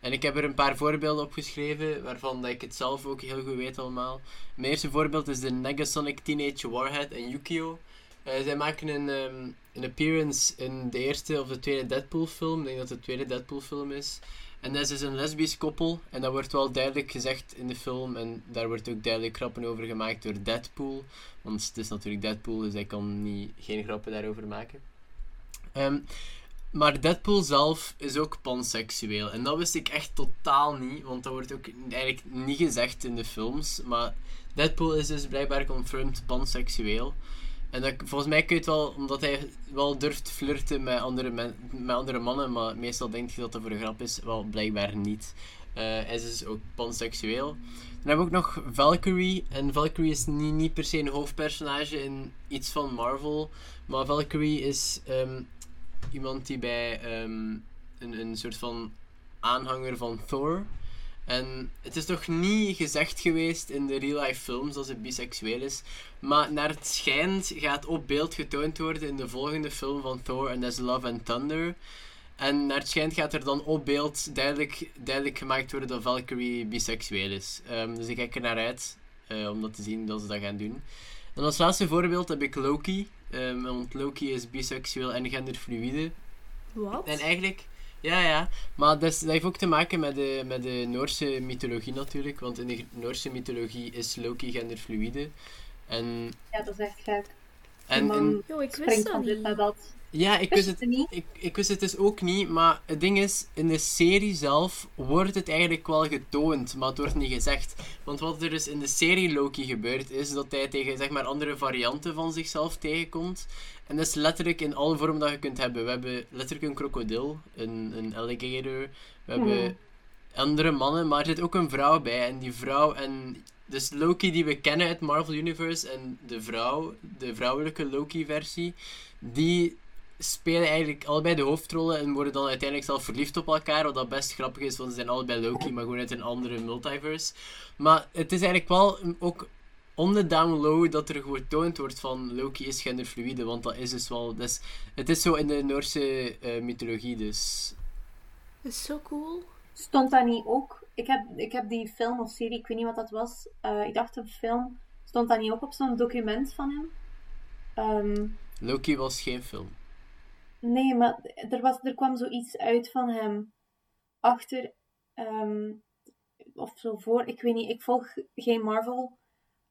S3: En ik heb er een paar voorbeelden opgeschreven, waarvan dat ik het zelf ook heel goed weet allemaal. Mijn eerste voorbeeld is de Negasonic Teenage Warhead en Yukio. Eh, zij maken een, ehm, een appearance in de eerste of de tweede Deadpool film. Ik denk dat het de tweede Deadpool film is. En dat is dus een lesbisch koppel. En dat wordt wel duidelijk gezegd in de film. En daar wordt ook duidelijk grappen over gemaakt door Deadpool. Want het is natuurlijk Deadpool, dus hij kan niet, geen grappen daarover maken. Ehm, maar Deadpool zelf is ook panseksueel. En dat wist ik echt totaal niet, want dat wordt ook eigenlijk niet gezegd in de films. Maar Deadpool is dus blijkbaar confirmed panseksueel. En volgens mij kun je het wel, omdat hij wel durft flirten met andere, met andere mannen, maar meestal denk je dat dat voor een grap is, wel blijkbaar niet. Eh, hij is dus ook panseksueel. Dan hebben we ook nog Valkyrie. En Valkyrie is niet, niet per se een hoofdpersonage in iets van Marvel. Maar Valkyrie is ehm, iemand die bij ehm, een, een soort van aanhanger van Thor. En het is toch niet gezegd geweest in de real-life films dat ze biseksueel is. Maar naar het schijnt gaat op beeld getoond worden in de volgende film van Thor. En dat is Love and Thunder. En naar het schijnt gaat er dan op beeld duidelijk, duidelijk gemaakt worden dat Valkyrie biseksueel is. Ehm, dus ik kijk er naar uit eh, om dat te zien dat ze dat gaan doen. En als laatste voorbeeld heb ik Loki. Ehm, want Loki is biseksueel en genderfluïde.
S1: Wat?
S3: En eigenlijk, ja, ja. Maar dat, is- dat heeft ook te maken met de, met de Noorse mythologie natuurlijk. Want in de Noorse mythologie is Loki genderfluïde. En,
S2: Ja, dat is echt gek.
S3: en, en-
S1: Yo, ik wist dat niet.
S2: dat.
S3: Ja, ik wist het ik, ik wist het dus ook niet, maar het ding is, in de serie zelf wordt het eigenlijk wel getoond, maar het wordt niet gezegd. Want wat er dus in de serie Loki gebeurt, is dat hij tegen zeg maar andere varianten van zichzelf tegenkomt. En dat is letterlijk in alle vormen dat je kunt hebben. We hebben letterlijk een krokodil, een, een alligator, we hebben
S2: Hmm.
S3: andere mannen, maar er zit ook een vrouw bij. En die vrouw en... Dus Loki die we kennen uit Marvel Universe en de vrouw, de vrouwelijke Loki-versie, die spelen eigenlijk allebei de hoofdrollen en worden dan uiteindelijk zelf verliefd op elkaar. Wat dat best grappig is, want ze zijn allebei Loki, maar gewoon uit een andere multiverse. Maar het is eigenlijk wel ook on the down low dat er getoond wordt van Loki is genderfluïde, want dat is dus wel... Dus, het is zo in de Noorse eh, mythologie, dus...
S1: Dat is zo cool.
S2: Stond dat niet ook ik heb, ik heb die film of serie, ik weet niet wat dat was. eh, ik dacht een film. Stond dat niet ook op zo'n document van hem? Ehm,
S3: Loki was geen film.
S2: Nee, maar er, was, er kwam zoiets uit van hem. Achter, ehm, of zo voor, ik weet niet. Ik volg geen Marvel.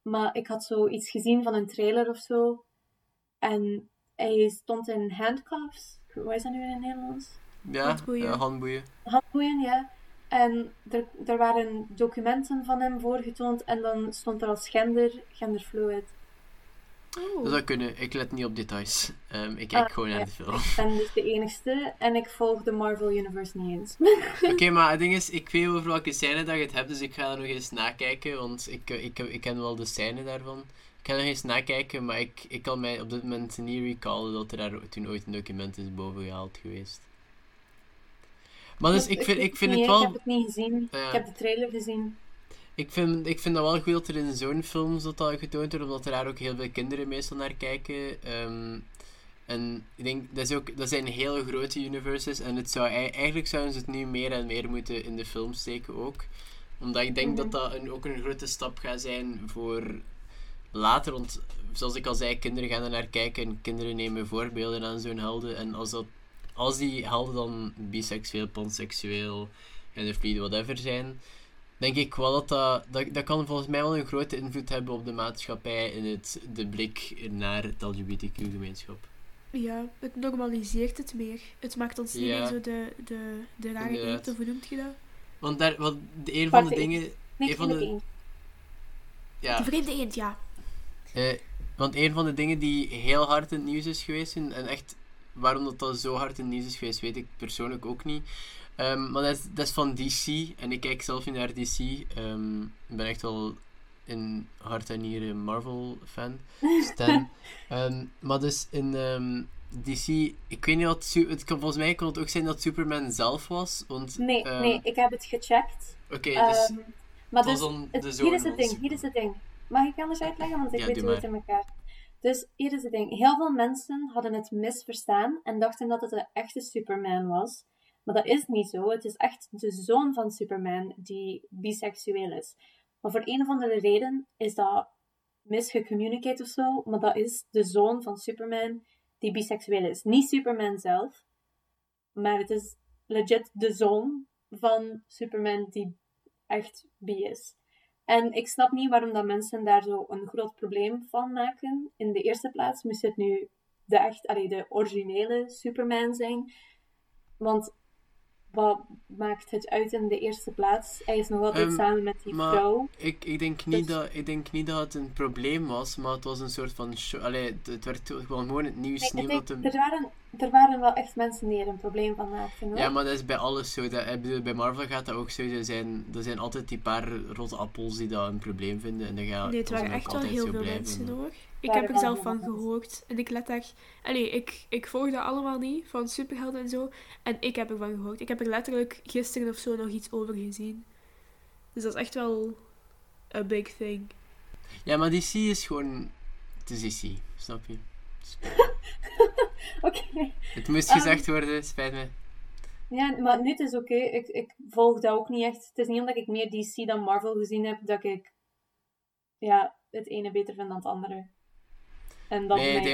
S2: Maar ik had zoiets gezien van een trailer of zo. En hij stond in handcuffs. Hoe is dat nu in het Nederlands?
S3: Ja,
S1: Handboeien.
S3: eh, handboeien.
S2: handboeien, ja. En er, er waren documenten van hem voorgetoond en dan stond er als gender, genderfluid.
S1: Oh.
S3: Dat zou kunnen. Ik let niet op details. Ehm, ik kijk
S2: Ah,
S3: gewoon naar de film.
S2: Ik ben dus de enigste en ik volg de Marvel Universe niet eens.
S3: Oké, maar het ding is, ik weet over welke scène dat je het hebt, dus ik ga er nog eens nakijken, want ik, ik, ik, ik ken wel de scène daarvan. Ik ga nog eens nakijken, maar ik, ik kan mij op dit moment niet recallen dat er daar toen ooit een document is boven gehaald geweest. Maar dus ik vind, ik vind
S2: niet,
S3: het
S2: Ik
S3: wel...
S2: heb het niet gezien. Ik heb de trailer gezien.
S3: Ik vind, ik vind dat wel goed dat er in zo'n films dat, dat getoond wordt, omdat er daar ook heel veel kinderen meestal naar kijken. Ehm, en ik denk, dat, is ook, dat zijn hele grote universes en het zou, ei- eigenlijk zouden ze het nu meer en meer moeten in de film steken ook. Omdat ik denk
S2: Mhm.
S3: dat dat een, ook een grote stap gaat zijn voor later. Want zoals ik al zei, kinderen gaan er naar kijken en kinderen nemen voorbeelden aan zo'n helden. En als, dat, als die helden dan biseksueel, panseksueel, genderfluid, whatever zijn, denk ik wel dat dat, dat dat kan volgens mij wel een grote invloed hebben op de maatschappij in het, de blik naar het LGBTQ-gemeenschap.
S1: Ja, het normaliseert het meer. Het maakt ons niet meer zo de, de, de rare eend, of hoe noemt je dat?
S3: Want daar, wat, de, een van de dingen,
S2: Nee,
S3: Een van de- ja,
S1: De vreemde eend, ja.
S3: Eh, want een van de dingen die heel hard in het nieuws is geweest, en en echt waarom dat, dat zo hard in het nieuws is geweest, weet ik persoonlijk ook niet. Ehm, maar dat is, dat is van DC, en ik kijk zelf niet naar DC. Ehm, ik ben echt wel in hart en nieren Marvel-fan. Stan. Ehm, maar dus in DC, ik weet niet wat, het kan, volgens mij kon het ook zijn dat Superman zelf was. Want,
S2: Nee, nee, ik heb het gecheckt.
S3: Oké, dus
S2: maar dus,
S3: dan
S2: het-
S3: de
S2: hier is het ding, hier is het ding. Mag ik anders uitleggen? Want ik
S3: Ja,
S2: weet hoe het in elkaar Dus hier is het ding. Heel veel mensen hadden het misverstaan en dachten dat het de echte Superman was. Maar dat is niet zo. Het is echt de zoon van Superman die biseksueel is. Maar voor een of andere reden is dat misgecommunicate of zo. Maar dat is de zoon van Superman die biseksueel is. Niet Superman zelf. Maar het is legit de zoon van Superman die echt bi is. En ik snap niet waarom dat mensen daar zo een groot probleem van maken. In de eerste plaats moest het nu de, echt, allee, de originele Superman zijn. Want wat maakt het uit in de eerste plaats? Hij is nog altijd
S3: Ehm,
S2: samen met die
S3: maar-
S2: vrouw.
S3: Ik, ik, denk niet
S2: Dus-
S3: dat, ik denk niet dat het een probleem was, maar het was een soort van show. Allee, het, werd gewoon gewoon het nieuws.
S2: Nee,
S3: niemand
S2: denk,
S3: hem-
S2: er, waren, er waren wel echt mensen die er een probleem van maakten. Hoor.
S3: Ja, maar dat is bij alles zo. Dat, bij Marvel gaat dat ook zo. Er zijn, er zijn altijd die paar rotte appels die dat een probleem vinden. En dat gaat
S1: Nee, het waren echt wel heel
S3: altijd
S1: veel
S3: zo
S1: mensen
S3: blijven.
S1: hoor. Ik heb er zelf van gehoord. En ik let daar... Allee, ik, ik volg dat allemaal niet, van superhelden en zo. En ik heb ervan gehoord. Ik heb er letterlijk gisteren of zo nog iets over gezien. Dus dat is echt wel a big thing.
S3: Ja, maar DC is gewoon. Het is DC, snap je?
S2: Oké.
S3: Het moest
S2: Ehm,
S3: gezegd worden, spijt me.
S2: Ja, maar nu het is oké. Ik, ik volg dat ook niet echt. Het is niet omdat ik meer DC dan Marvel gezien heb, dat ik ja, het ene beter vind dan het andere. En dat
S3: Nee, het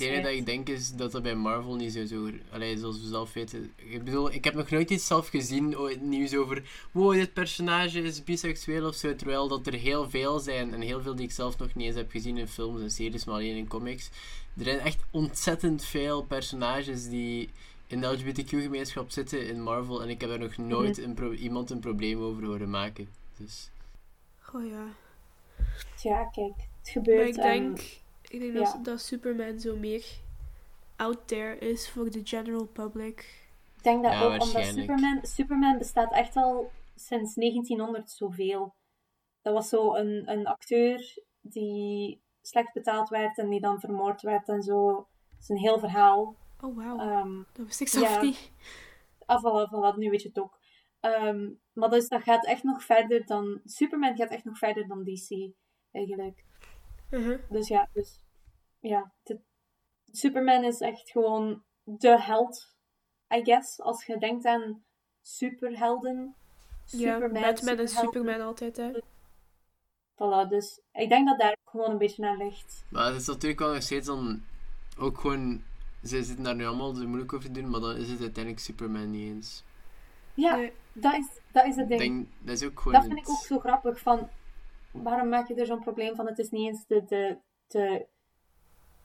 S3: enige, dat ik denk is dat dat bij Marvel niet zo zo... Allee, zoals we zelf weten... Ik bedoel, ik heb nog nooit iets zelf gezien, ooit nieuws over... Wow, dit personage is biseksueel of zo. Terwijl dat er heel veel zijn. En heel veel die ik zelf nog niet eens heb gezien in films en series, maar alleen in comics. Er zijn echt ontzettend veel personages die in de LGBTQ-gemeenschap zitten in Marvel. En ik heb er nog nooit een pro- iemand een probleem over horen maken. Dus...
S1: Oh ja.
S2: Ja, kijk, het
S1: Maar
S2: gebeurt.
S1: ik
S2: en-
S1: denk, ik denk
S2: ja.
S1: dat, dat Superman zo meer out there is voor de general public.
S2: Ik denk dat
S3: Ja,
S2: ook omdat. Superman, Superman bestaat echt al sinds 1900 zoveel. Dat was zo een, een acteur die slecht betaald werd en die dan vermoord werd en zo. Dat is een heel verhaal.
S1: Oh wauw,
S2: Ehm,
S1: dat wist ik zelf
S2: ja.
S1: niet.
S2: voilà, voilà, nu weet je het ook. Ehm, maar dus dat gaat echt nog verder dan... Superman gaat echt nog verder dan DC, eigenlijk.
S1: Uh-huh.
S2: Dus ja, dus... Ja, de- Superman is echt gewoon de held, I guess. Als je denkt aan superhelden,
S1: Ja,
S2: Superman,
S1: Batman en. Superman altijd, hè.
S2: Voilà, dus ik denk dat daar ook gewoon een beetje naar ligt.
S3: Maar het is natuurlijk wel nog steeds dan ook gewoon. Ze zitten daar nu allemaal zo moeilijk over te doen, maar dan is het uiteindelijk Superman niet eens.
S2: Ja,
S1: Nee.
S2: dat, is, dat is het ding.
S3: denk, dat is ook gewoon.
S2: Dat vind ik ook zo grappig. Van, waarom maak je er zo'n probleem van? Het is niet eens de, de, de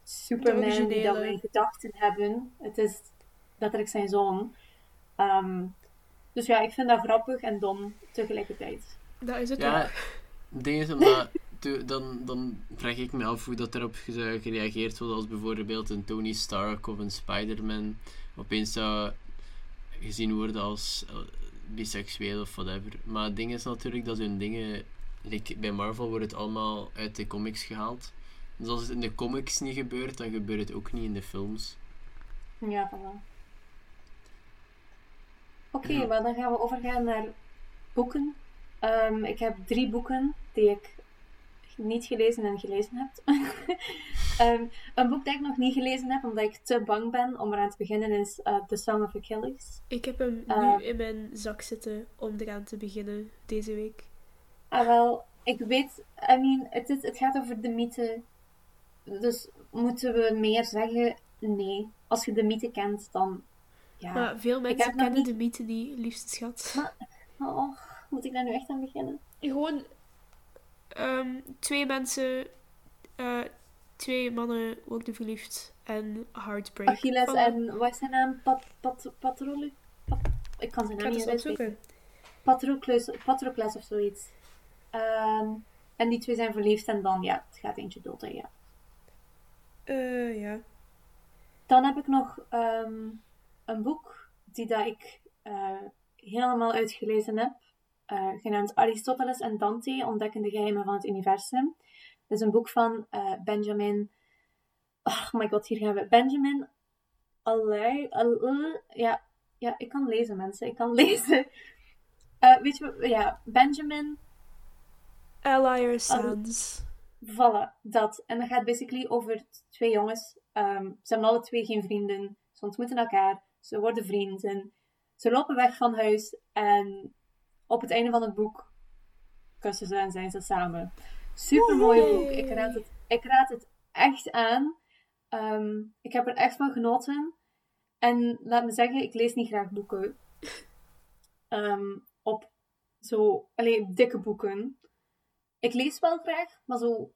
S2: Superman die dat we in gedachten hebben. Het is letterlijk zijn zoon. Ehm, dus ja, ik vind dat grappig en dom tegelijkertijd.
S1: Dat is het
S3: Ja,
S1: ook.
S3: het ding is omdat. to- Dan, dan vraag ik me af hoe dat erop zou gereageerd worden als bijvoorbeeld een Tony Stark of een Spider-Man opeens zou gezien worden als eh, biseksueel of whatever. Maar het ding is natuurlijk dat zo'n dingen, like bij Marvel wordt het allemaal uit de comics gehaald. Dus als het in de comics niet gebeurt, dan gebeurt het ook niet in de films.
S2: Ja, voilà. Oké,
S3: Ja.
S2: maar dan gaan we overgaan naar boeken. Ehm, ik heb drie boeken die ik niet gelezen en gelezen heb. Ehm, een boek dat ik nog niet gelezen heb, omdat ik te bang ben om eraan te beginnen, is eh, The Song of Achilles.
S1: Ik heb hem nu in mijn zak zitten om eraan te beginnen deze week.
S2: Ah, wel, ik weet, I mean, het, is, het gaat over de mythe. Dus moeten we meer zeggen? Nee. Als je de mythe kent, dan ja.
S1: Maar veel mensen kennen
S2: niet-
S1: de mythe niet, liefste schat.
S2: Oh, moet ik daar nu echt aan beginnen?
S1: Gewoon ehm, twee mensen, eh, twee mannen worden verliefd en heartbreak.
S2: Achilles en wat is zijn naam? Pat, pat, ik kan zijn naam niet
S1: eens opzoeken.
S2: Patroclus, Patroclus of zoiets. Ehm, en die twee zijn verliefd en dan, ja, het gaat eentje dood, hè, ja.
S1: Eh, ja.
S2: Dan heb ik nog ehm, een boek die dat ik eh, helemaal uitgelezen heb, eh, genaamd Aristoteles en Dante, Ontdekken de geheimen van het universum. Dat is een boek van Benjamin... Oh my god, hier gaan we. Benjamin Alley... Ja, ja, ik kan lezen, mensen. Ik kan lezen. Weet je wat? Ja, Benjamin...
S1: Allier Sands.
S2: Voilà, dat. En dat gaat basically over twee jongens. Ehm, ze hebben alle twee geen vrienden. Ze ontmoeten elkaar. Ze worden vrienden. Ze lopen weg van huis. En op het einde van het boek kussen ze en zijn ze samen. Super mooi boek. Ik raad het, ik raad het echt aan. Ehm, ik heb er echt van genoten. En laat me zeggen, ik lees niet graag boeken. Ehm, op zo, alleen dikke boeken. Ik lees wel graag, maar zo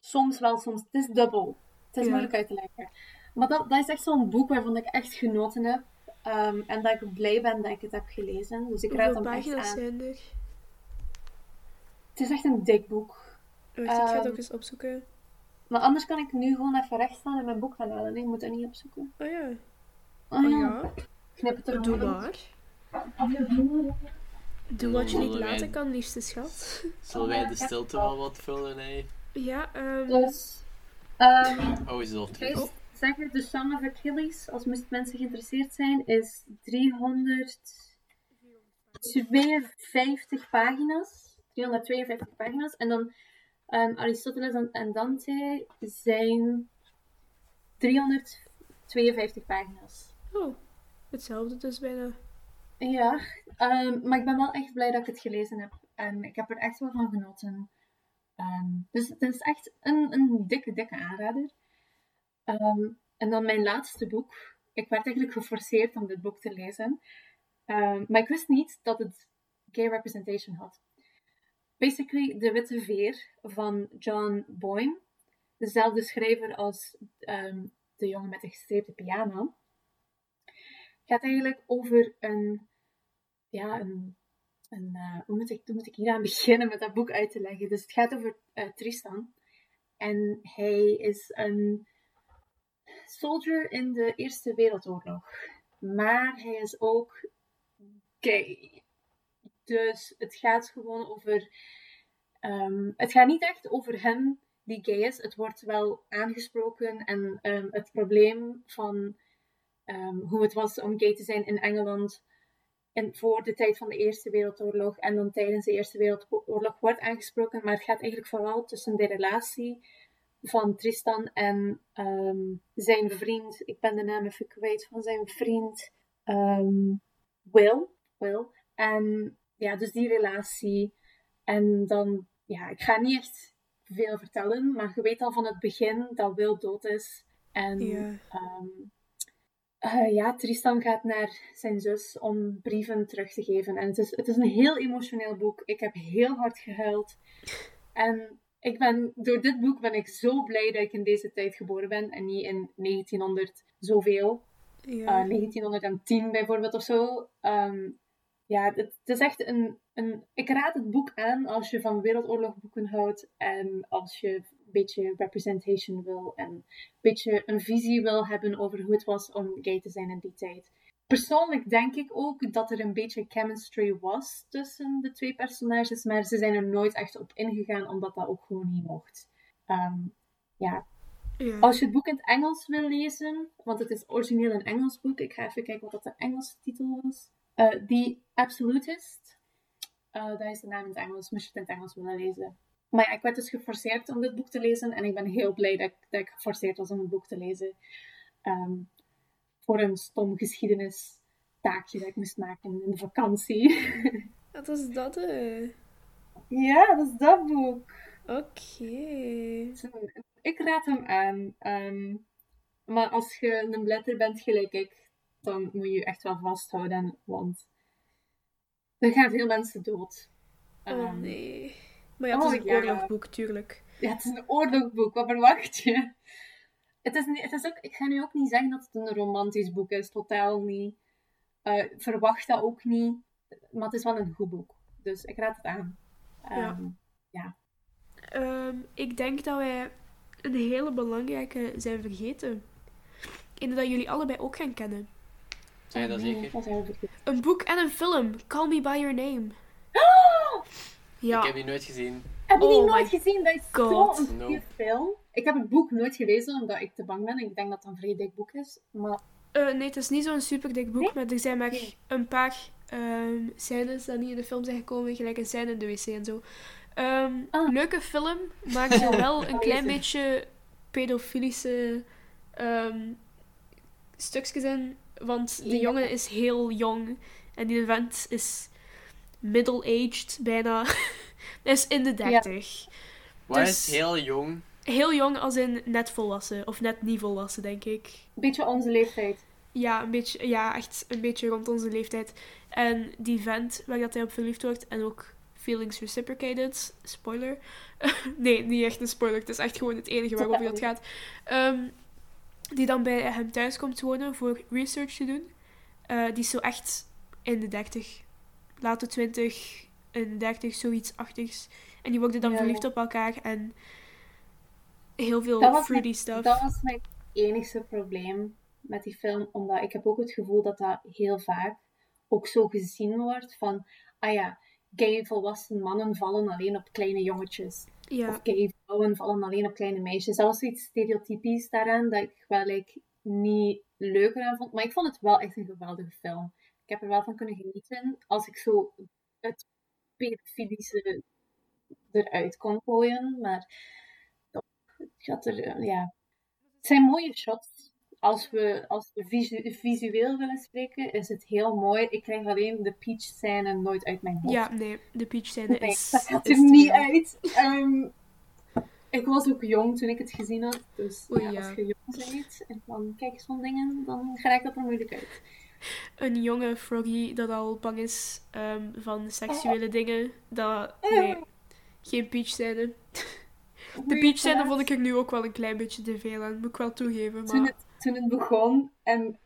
S2: soms wel, soms. Het is dubbel. Het is
S1: Ja.
S2: moeilijk uit te leggen. Maar dat, dat is echt zo'n boek waarvan ik echt genoten heb. Ehm, en dat ik blij ben dat ik het heb gelezen. Dus ik raad hem echt aan.
S1: zijn er?
S2: Het is echt een dik boek.
S1: Wacht, ik ga het
S2: Ehm,
S1: ook eens opzoeken.
S2: Maar anders kan ik nu gewoon even recht staan en mijn boek gaan halen. Ik moet dat niet opzoeken.
S1: Oh ja.
S2: Oh,
S1: Oh
S2: ja. Knip het er
S1: Doe maar. Doe wat je niet
S3: wij-
S1: laten kan, liefste schat.
S3: Zullen wij de stilte wel wat vullen? Hè?
S1: Ja, ehm
S2: Dus, ehm,
S3: Oh, is het al
S2: eens zeggen, de Song of Achilles, als moest mensen geïnteresseerd zijn, is 352 pagina's. 352 pagina's. En dan ehm, Aristoteles en, en Dante zijn 352 pagina's.
S1: Oh, hetzelfde dus bijna.
S2: Ja, ehm, maar ik ben wel echt blij dat ik het gelezen heb. En ik heb er echt wel van genoten. Ehm, dus het is echt een, een dikke, dikke aanrader. Ehm, en dan mijn laatste boek. Ik werd eigenlijk geforceerd om dit boek te lezen. Maar ik wist niet dat het gay representation had. Basically, De Witte Veer van John Boyne. Dezelfde schrijver als De Jongen met de Gestreepte Pyjama gaat eigenlijk over een, ja, een, eh, hoe, moet ik, hoe moet ik hier aan beginnen met dat boek uit te leggen? Dus het gaat over eh, Tristan. En hij is een soldier in de Eerste Wereldoorlog. Maar hij is ook gay. Dus het gaat gewoon over. ehm, het gaat niet echt over hem die gay is. Het wordt wel aangesproken en ehm, het probleem van ehm, hoe het was om gay te zijn in Engeland en voor de tijd van de Eerste Wereldoorlog en dan tijdens de Eerste Wereldoorlog wordt aangesproken, maar het gaat eigenlijk vooral tussen de relatie van Tristan en ehm, zijn vriend, ik ben de naam even kwijt van zijn vriend, ehm, Will. Will. En ja, dus die relatie. En dan, ja, ik ga niet echt veel vertellen, maar je weet al van het begin dat Will dood is. En
S1: Ja.
S2: ehm, eh, ja, Tristan gaat naar zijn zus om brieven terug te geven. En het is, het is een heel emotioneel boek. Ik heb heel hard gehuild. En ik ben, door dit boek ben ik zo blij dat ik in deze tijd geboren ben en niet in 1900 zoveel.
S1: Ja.
S2: Eh, 1910 bijvoorbeeld of zo. Ehm, ja, het, het is echt een, een... Ik raad het boek aan als je van wereldoorlogboeken houdt en als je beetje representation wil en een beetje een visie wil hebben over hoe het was om gay te zijn in die tijd. Persoonlijk denk ik ook dat er een beetje chemistry was tussen de twee personages, maar ze zijn er nooit echt op ingegaan, omdat dat ook gewoon niet mocht. Ehm, ja,
S1: ja.
S2: als je het boek in het Engels wil lezen, want het is origineel een Engels boek. Ik ga even kijken wat dat de Engelse titel was. Eh The Absolutist. Eh, dat is de naam in het Engels, moest je het in het Engels willen lezen. Maar ja, ik werd dus geforceerd om dit boek te lezen. En ik ben heel blij dat ik, dat ik geforceerd was om het boek te lezen. Ehm, voor een stom geschiedenistaakje dat ik moest maken in de vakantie.
S1: Wat is dat? eh?
S2: ja, dat is dat boek.
S1: Oké.
S2: Ik raad hem aan. Ehm, maar als je een bladder bent gelijk ik, dan moet je je echt wel vasthouden. Want er gaan veel mensen dood.
S1: Oh
S2: Ehm,
S1: nee. Maar ja, het is
S2: oh,
S1: een
S2: ja.
S1: oorlogboek, tuurlijk.
S2: Ja, het is een oorlogboek. Wat verwacht je? Het is, het is ook, ik ga nu ook niet zeggen dat het een romantisch boek is. Totaal niet. Eh, verwacht dat ook niet. Maar het is wel een goed boek. Dus ik raad het aan.
S1: Ja.
S2: Ehm,
S1: Ehm, ik denk dat wij een hele belangrijke zijn vergeten. En dat jullie allebei ook gaan kennen.
S3: Zijn dat zeker?
S1: Een boek en een film. Call Me By Your Name. Ja.
S3: Ik heb die nooit gezien.
S2: Heb je die
S1: Oh
S2: nooit gezien? Dat is zo'n goede
S3: No.
S2: film. Ik heb het boek nooit gelezen, omdat ik te bang ben. Ik denk dat het een vrij dik boek is. Maar
S1: Eh, nee, het is niet zo'n super dik boek,
S2: Nee?
S1: maar er zijn maar een paar ehm scènes die niet in de film zijn gekomen, gelijk een scène in de wc en zo. Ehm,
S2: Ah.
S1: Leuke film, maar zo wel een klein beetje pedofilische ehm, stukjes in, want de
S2: Ja.
S1: jongen is heel jong en die vent is middle-aged bijna. Hij is in de dertig.
S3: Waar
S1: Dus-
S3: is heel jong?
S1: Heel jong als in net volwassen, of net niet volwassen, denk ik.
S2: een beetje onze leeftijd.
S1: Ja, een beetje, ja, echt een beetje rond onze leeftijd. En die vent waar dat hij op verliefd wordt en ook feelings reciprocated, spoiler. nee, niet echt een spoiler, het is echt gewoon het enige waarover het gaat. Ehm, die dan bij hem thuis komt wonen voor research te doen. Eh, die is zo echt in de 30, late 20, in de 30, zoiets achtigs. En die worden dan
S2: Ja,
S1: verliefd op elkaar en heel veel fruity stuff.
S2: Dat was mijn enigste probleem met die film. Omdat ik heb ook het gevoel dat dat heel vaak ook zo gezien wordt. Van, ah ja, gay volwassen mannen vallen alleen op kleine jongetjes.
S1: Ja,
S2: Of gay vrouwen vallen alleen op kleine meisjes. Dat was zoiets stereotypisch daaraan dat ik wel like, niet leuker aan vond. Maar ik vond het wel echt een geweldige film. Ik heb er wel van kunnen genieten. Als ik zo het pedofilische eruit kon gooien. Maar het gaat er, eh, ja. Het zijn mooie shots. Als we, als we visu- visueel willen spreken, is het heel mooi. Ik krijg alleen de peach scène nooit uit mijn hoofd.
S1: ja nee, de peach scène
S2: Nee,
S1: is...
S2: dat gaat er niet uit. Ehm, ik was ook jong toen ik het gezien had. Dus
S1: Oei,
S2: ja,
S1: ja.
S2: als je jong bent en dan kijk je zo'n dingen, dan raakt dat er moeilijk uit.
S1: Een jonge froggy dat al bang is ehm, van seksuele
S2: Oh.
S1: dingen. Dat, nee, geen peach scène. De peach scène vond ik er nu ook wel een klein beetje te veel aan, moet ik wel toegeven.
S2: Toen
S1: Maar
S2: het, toen het begon en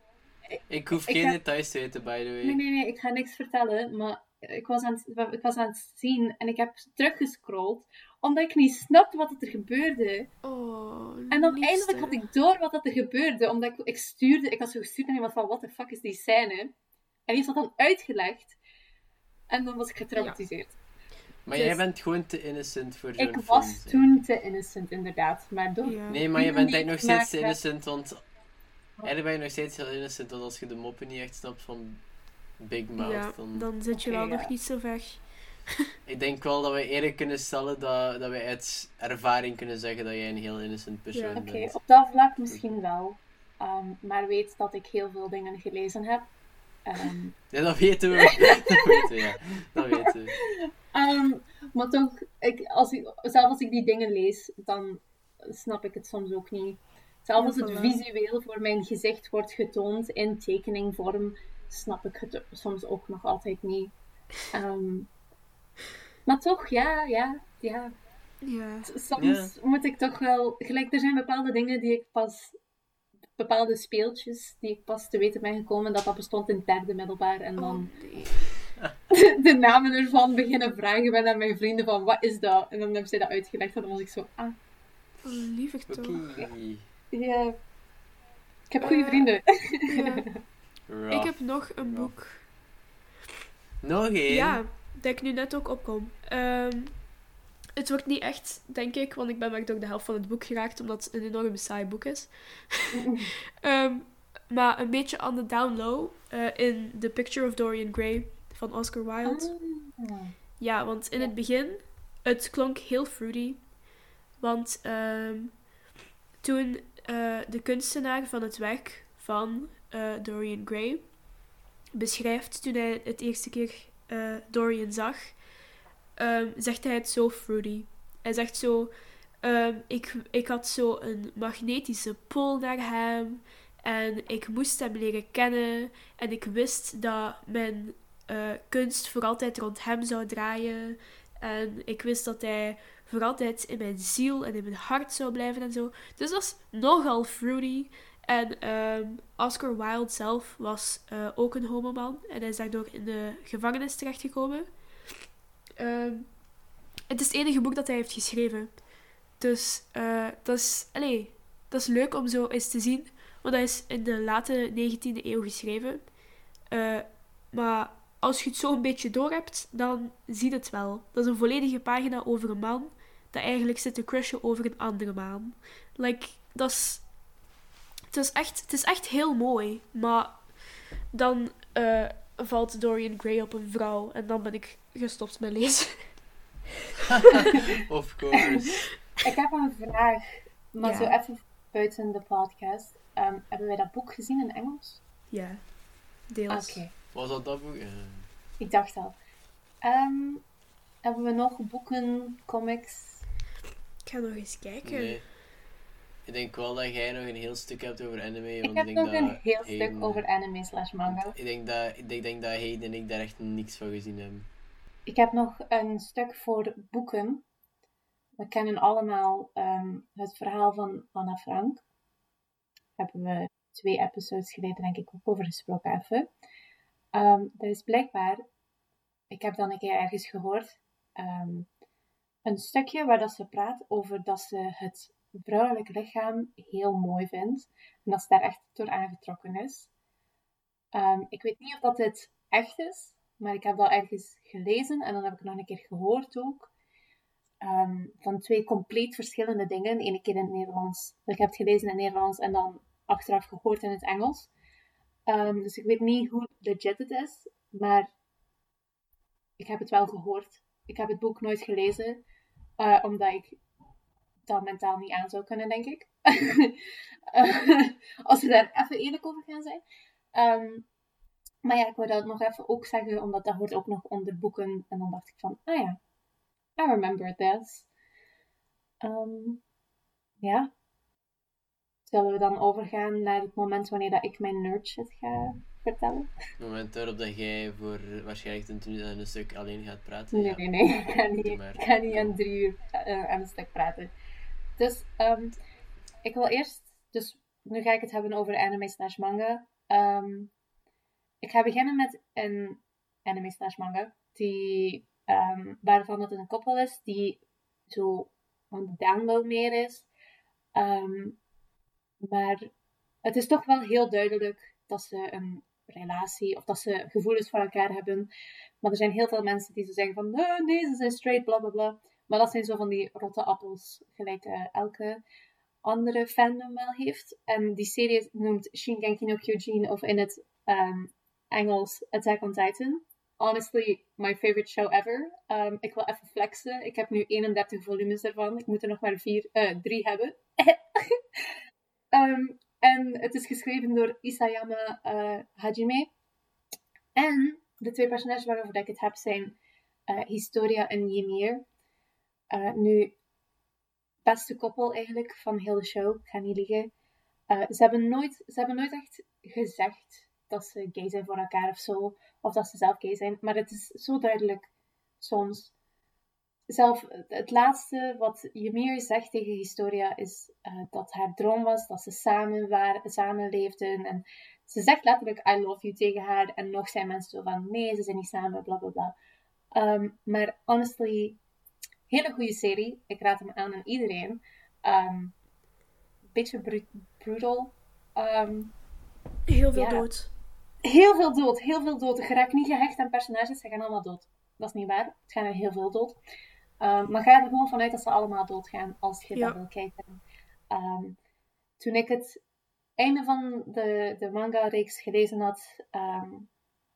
S3: Ik hoef
S2: Ik
S3: geen details te weten, by the way.
S2: Nee, nee, nee, ik ga niks vertellen, maar ik was, aan het, ik was aan het zien en ik heb teruggescrolld, omdat ik niet snapte wat er gebeurde.
S1: oh,
S2: En dan
S1: liefste.
S2: eindelijk had ik door wat dat er gebeurde, omdat ik, ik stuurde, ik had zo gestuurd aan iemand van, what the fuck is die scène? En die heeft dat dan uitgelegd. En dan was ik getraumatiseerd.
S3: Maar
S2: Dus-
S3: jij bent gewoon te innocent voor zo'n
S2: Ik
S3: film.
S2: was toen te innocent, inderdaad. Maar door...
S1: Ja.
S3: Nee, maar je bent eigenlijk nog steeds te innocent, want... Eigenlijk ben je nog steeds heel innocent, want als je de moppen niet echt snapt van Big Mouth,
S1: Ja,
S3: dan...
S1: dan zit je wel
S2: ja.
S1: nog niet zo ver.
S3: Ik denk wel dat we eerlijk kunnen stellen dat, dat wij uit ervaring kunnen zeggen dat jij een heel innocent persoon
S1: Ja.
S2: Oké,
S3: bent.
S2: op dat vlak misschien wel. Ehm, maar weet dat ik heel veel dingen gelezen heb. Ehm,
S3: Ja, dat weten we. dat weten we, ja. Dat weten we.
S2: Ehm, maar toch, ik, als ik, zelfs als ik die dingen lees, dan snap ik het soms ook niet. Zelfs als het visueel voor mijn gezicht wordt getoond in tekeningvorm, snap ik het soms ook nog altijd niet. Ehm, maar toch, ja, ja, ja.
S1: Ja.
S2: Soms moet ik toch wel, gelijk, er zijn bepaalde dingen die ik pas, bepaalde speeltjes die ik pas te weten ben gekomen dat dat bestond in het derde middelbaar en dan
S1: Oh, nee.
S2: de namen ervan beginnen vragen ben aan mijn vrienden van wat is dat? En dan hebben zij dat uitgelegd en dan was ik zo, ah,
S1: Oh, lievig toch.
S3: Oké.
S2: ja. Ik heb goede
S1: Eh,
S2: vrienden.
S1: Ja. Ik heb nog een boek.
S3: Nog één.
S1: Ja, dat ik nu net ook opkom. Ehm, het wordt niet echt, denk ik, want ik ben maar door de helft van het boek geraakt, omdat het een enorm saai boek is. Ehm, maar een beetje on the down low eh, in The Picture of Dorian Gray van Oscar Wilde.
S2: Ah.
S1: Ja, want in het begin, het klonk heel fruity. Want ehm, toen eh, de kunstenaar van het werk van eh, Dorian Gray beschrijft toen hij het eerste keer eh, Dorian zag, ehm, zegt hij het zo fruity. Hij zegt zo, ehm, ik, ik had zo een magnetische pull naar hem en ik moest hem leren kennen en ik wist dat mijn eh, kunst voor altijd rond hem zou draaien. En ik wist dat hij voor altijd in mijn ziel en in mijn hart zou blijven en zo. Dus dat is nogal fruity. En ehm, Oscar Wilde zelf was eh, ook een homoman. En hij is daardoor in de gevangenis terechtgekomen. Ehm, het is het enige boek dat hij heeft geschreven. Dus eh, dat, is, dat is leuk om zo eens te zien. Want dat is in de late 19e eeuw geschreven. Eh, maar als je het zo een beetje door hebt, dan zie je het wel. Dat is een volledige pagina over een man dat eigenlijk zit te crushen over een andere man. Like, dat is... Het is echt, het is echt heel mooi, maar dan eh, valt Dorian Gray op een vrouw en dan ben ik gestopt met lezen.
S3: Of course.
S2: Ik heb een vraag, maar
S1: Ja.
S2: zo even buiten de podcast. Ehm, hebben wij dat boek gezien in Engels?
S1: Ja, deels.
S2: Oké,
S3: Was dat dat boek?
S2: Ik dacht al. Ehm, hebben we nog boeken, comics?
S1: Ik ga nog eens kijken.
S3: nee. Ik denk wel dat jij nog een heel stuk hebt over anime.
S2: Ik
S3: Want
S2: heb
S3: ik denk
S2: nog een heel
S3: Hayden-
S2: stuk over anime slash manga.
S3: Ik denk dat, ik denk, denk dat Hayden en ik daar echt niks van gezien hebben.
S2: Ik heb nog een stuk voor boeken. We kennen allemaal ehm, het verhaal van Anna Frank. Daar hebben we twee episodes geleden denk ik ook over gesproken even. Ehm er is blijkbaar, ik heb dan een keer ergens gehoord, ehm, een stukje waar dat ze praat over dat ze het vrouwelijk lichaam heel mooi vindt. En dat ze daar echt door aangetrokken is. Ehm, ik weet niet of dat dit echt is, maar ik heb dat ergens gelezen en dan heb ik nog een keer gehoord ook. Ehm, van twee compleet verschillende dingen. Eén keer in het Nederlands. Ik heb het gelezen in het Nederlands en dan achteraf gehoord in het Engels. Ehm, dus ik weet niet hoe legit het is, maar ik heb het wel gehoord. Ik heb het boek nooit gelezen, eh, omdat ik dat mentaal niet aan zou kunnen, denk ik. Als we daar even eerlijk over gaan zijn. Ehm, maar ja, ik wou dat nog even ook zeggen, omdat dat hoort ook nog onder boeken. En dan dacht ik van, ah ja, I remember this. Ehm, ja. Zullen we dan overgaan naar het moment wanneer dat ik mijn nerd shit ga vertellen?
S3: Het moment waarop dat jij voor waarschijnlijk een een stuk alleen gaat praten.
S2: Nee,
S3: ja.
S2: nee, nee. Ik ga niet,
S3: maar.
S2: ik ga niet aan drie uur eh, aan een stuk praten. Dus ehm, ik wil eerst... Dus nu ga ik het hebben over anime slash manga. Ehm, ik ga beginnen met een anime slash manga. Die, ehm, waarvan het een koppel is die zo on the download meer is. Maar het is toch wel heel duidelijk dat ze een relatie of dat ze gevoelens voor elkaar hebben. Maar er zijn heel veel mensen die zo zeggen van "Nee, nee, ze zijn straight, bla bla bla. Maar dat zijn zo van die rotte appels, gelijk eh, elke andere fandom wel heeft. En die serie noemt Shingeki no Kyojin of in het ehm, Engels Attack on Titan. Honestly, my favorite show ever. Ehm, ik wil even flexen. Ik heb nu 31 volumes ervan. Ik moet er nog maar vier, eh, drie hebben. Ehm, en het is geschreven door Isayama eh, Hajime. En de twee personages waarover ik het heb zijn Historia en Ymir. Uh, nu, beste koppel eigenlijk van heel de show, ik ga niet liegen. Uh, ze, hebben nooit, ze hebben nooit echt gezegd dat ze gay zijn voor elkaar of zo, of dat ze zelf gay zijn, maar het is zo duidelijk soms. Zelf, het laatste wat Ymir zegt tegen Historia is dat haar droom was dat ze samen, waren, samen leefden. En ze zegt letterlijk I love you tegen haar en nog zijn mensen zo van nee, ze zijn niet samen, bla bla bla. Um, maar honestly, hele goede serie. Ik raad hem aan aan iedereen. Um, beetje br brutal. Um,
S1: heel veel dood.
S2: Heel veel dood, heel veel dood. Je raakt niet gehecht aan personages, ze gaan allemaal dood. Dat is niet waar. Het gaan er heel veel dood. maar ga er gewoon vanuit dat ze allemaal doodgaan als je ja. dat wil kijken. toen ik het einde van de, de manga-reeks gelezen had,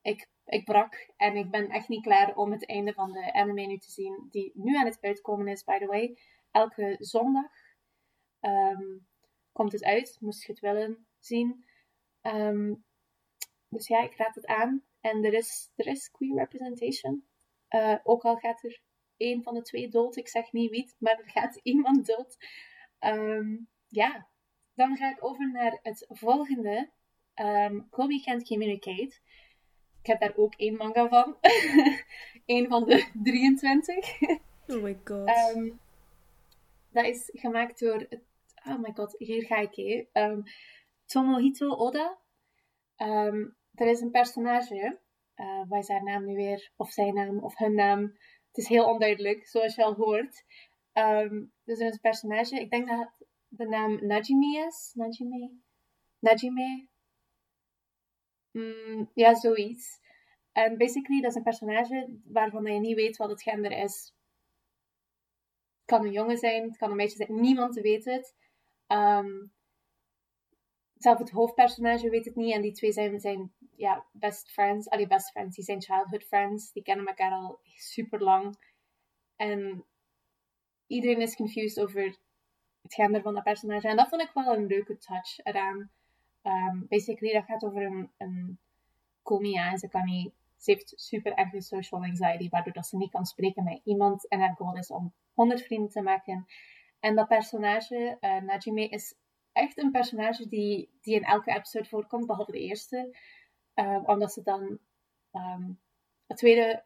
S2: ik ik brak en ik ben echt niet klaar om het einde van de anime nu te zien, die nu aan het uitkomen is, by the way. Elke zondag um, komt het uit, moest je het willen zien. Um, dus ja, ik raad het aan. En er is, er is queer representation. Uh, ook al gaat er één van de twee dood, ik zeg niet wie, maar er gaat iemand dood. Um, ja, dan ga ik over naar het volgende. Um, Kobe Can't Communicate. Ik heb daar ook één manga van. Eén van de 23.
S1: oh my god.
S2: Um, dat is gemaakt door... Oh my god, hier ga ik. Um, Tomohito Oda. Um, er is een personage. Uh, wat is haar naam nu weer? Of zijn naam, of hun naam. Het is heel onduidelijk, zoals je al hoort. Um, dus er is een personage. Ik denk dat de naam Najimi is. Najimi? Najime? Mm, ja, zoiets. En basically, dat is een personage waarvan je niet weet wat het gender is. Het kan een jongen zijn, het kan een meisje zijn, niemand weet het. Um, zelf het hoofdpersonage weet het niet. En die twee zijn, zijn ja, best friends. Allee, best friends. Die zijn childhood friends. Die kennen elkaar al super lang. En iedereen is confused over het gender van dat personage. En dat vond ik wel een leuke touch eraan. Um, basically, dat gaat over een, een komia en ze kan niet... Ze heeft super erge social anxiety, waardoor dat ze niet kan spreken met iemand. En haar goal is om 100 vrienden te maken. En dat personage, uh, Najime, is echt een personage die, die in elke episode voorkomt, behalve de eerste. Uh, omdat ze dan... Um, het tweede,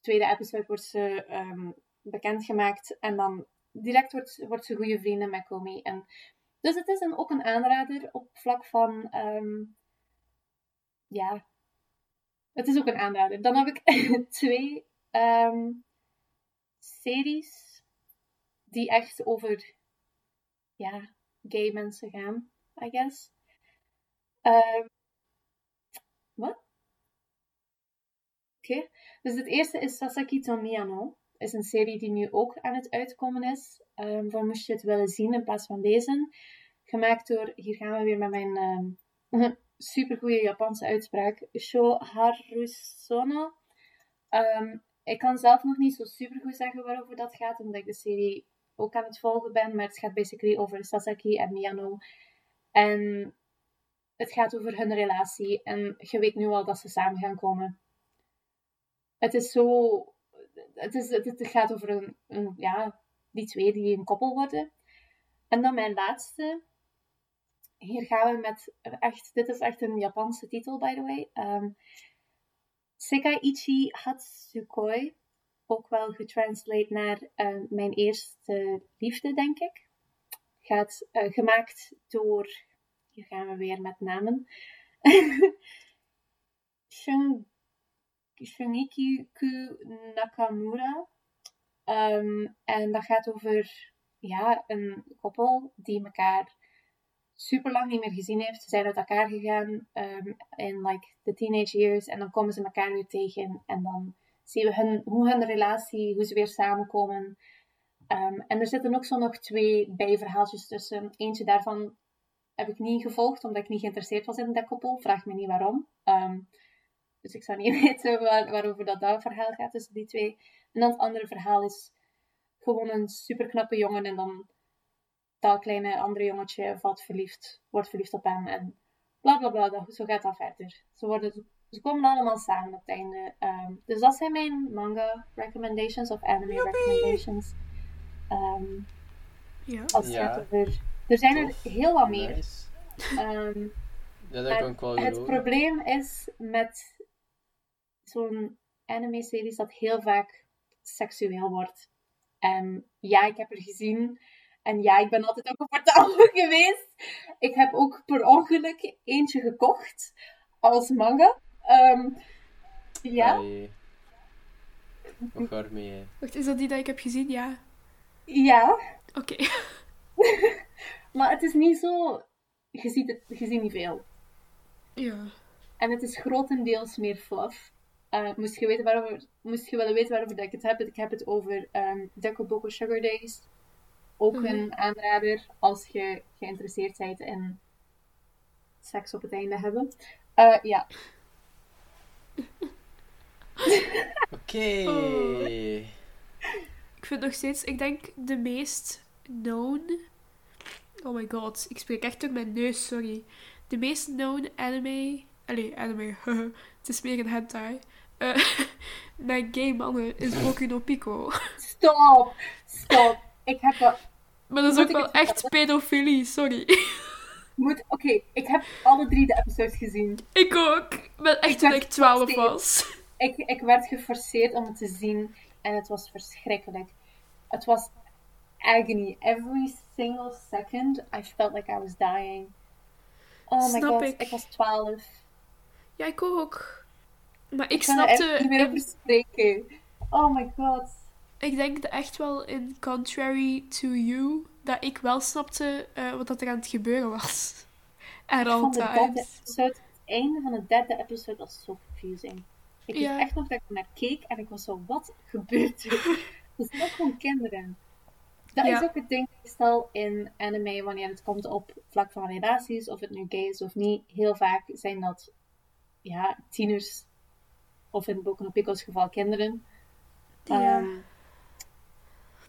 S2: tweede episode wordt ze um, bekendgemaakt. En dan direct wordt, wordt ze goede vrienden met Komi. En dus het is een, ook een aanrader op vlak van. Um, ja. Het is ook een aanrader. Dan heb ik twee um, series die echt over ja, gay mensen gaan, I guess. Um, wat? Oké. Dus het eerste is Sasaki to Miyano. Is een serie die nu ook aan het uitkomen is. Um, voor moest je het willen zien in plaats van lezen. Gemaakt door, hier gaan we weer met mijn um, supergoeie Japanse uitspraak, Sho Harusono. Um, ik kan zelf nog niet zo supergoed zeggen waarover dat gaat, omdat ik de serie ook aan het volgen ben. Maar het gaat basically over Sasaki en Miyano. En het gaat over hun relatie. En je weet nu al dat ze samen gaan komen. Het is zo... Het, is, het gaat over een, een, ja, die twee die een koppel worden. En dan mijn laatste hier gaan we met echt, dit is echt een Japanse titel, by the way. Um, Sekaiichi Hatsukoi, ook wel getranslate naar uh, mijn eerste liefde, denk ik. Gaat uh, gemaakt door, hier gaan we weer met namen. Shun, Shunikiku Nakamura. Um, en dat gaat over ja, een koppel die elkaar super lang niet meer gezien heeft. Ze zijn uit elkaar gegaan um, in like the teenage years en dan komen ze elkaar weer tegen en dan zien we hun, hoe hun relatie, hoe ze weer samenkomen. Um, en er zitten ook zo nog twee bijverhaaltjes tussen. Eentje daarvan heb ik niet gevolgd, omdat ik niet geïnteresseerd was in dat koppel. Vraag me niet waarom. Dus ik zou niet weten waar, waarover dat, dat verhaal gaat tussen die twee. En dan het andere verhaal is gewoon een super knappe jongen en dan dat kleine andere jongetje valt verliefd, wordt verliefd op hem en bla bla bla. zo gaat dat verder. Ze worden ze komen allemaal samen op het einde. Ehm, dus dat zijn mijn manga recommendations of anime recommendations. Ehm,
S1: Ja.
S2: als het
S3: Ja.
S2: gaat over... Er zijn er heel wat meer.
S3: Nice.
S2: Ehm,
S3: Ja, dat kan ik wel
S2: het probleem is met zo'n anime-series dat heel vaak seksueel wordt. En ja, ik heb er gezien. En ja, ik ben altijd ook comfortabel geweest. Ik heb ook per ongeluk eentje gekocht als manga. Ehm, ja,
S3: waarmee? hè?
S1: Wacht, is dat die dat ik heb gezien? Ja.
S2: ja.
S1: Oké.
S2: Maar het is niet zo... Je ziet, het, je ziet niet veel.
S1: Ja.
S2: En het is grotendeels meer fluff. Eh, moest, je weten waarover, moest je willen weten waarover dat ik het heb, ik heb het over um, Deco Boco Sugar Days. Ook
S1: Mhm.
S2: een aanrader als je geïnteresseerd bent in seks op het einde hebben. Eh, ja,
S3: Oké.
S1: Oh. Ik vind nog steeds, ik denk de meest known. Oh my god, ik spreek echt door mijn neus, sorry. De meest known anime. Allee, anime, het is meer een hentai. Eh met gay mannen is Boku no Pico.
S2: stop! Stop! Ik heb dat...
S1: Maar dat is
S2: Moet
S1: ook wel echt pedofilie, sorry.
S2: Moet... Oké, ik heb alle drie de episodes gezien.
S1: ik ook. Ben echt
S2: Ik
S1: toen
S2: ben
S1: ik 12
S2: steeds-
S1: was.
S2: Ik, ik werd geforceerd om het te zien en het was verschrikkelijk. Het was agony. Every single second I felt like I was dying. Oh my
S1: Snap
S2: god,
S1: ik.
S2: ik was 12.
S1: Ja, ik ook. Maar ik
S2: echt
S1: snapte.
S2: niet meer spreken. Oh my god.
S1: Ik denk dat echt wel in contrary to you, dat ik wel snapte eh, wat dat er aan het gebeuren was.
S2: Ik de derde
S1: times.
S2: episode, het einde van de derde episode was zo confusing. Ik weet
S1: Ja.
S2: echt nog dat ik naar keek en ik was zo, wat gebeurt er? Het zijn ook gewoon kinderen. Dat
S1: Ja.
S2: is ook het ding meestal in anime wanneer het komt op vlak van relaties, of het nu gay is of niet. Heel vaak zijn dat ja, tieners, of in Boku no Pico's geval kinderen,
S1: Ja.
S2: ehm,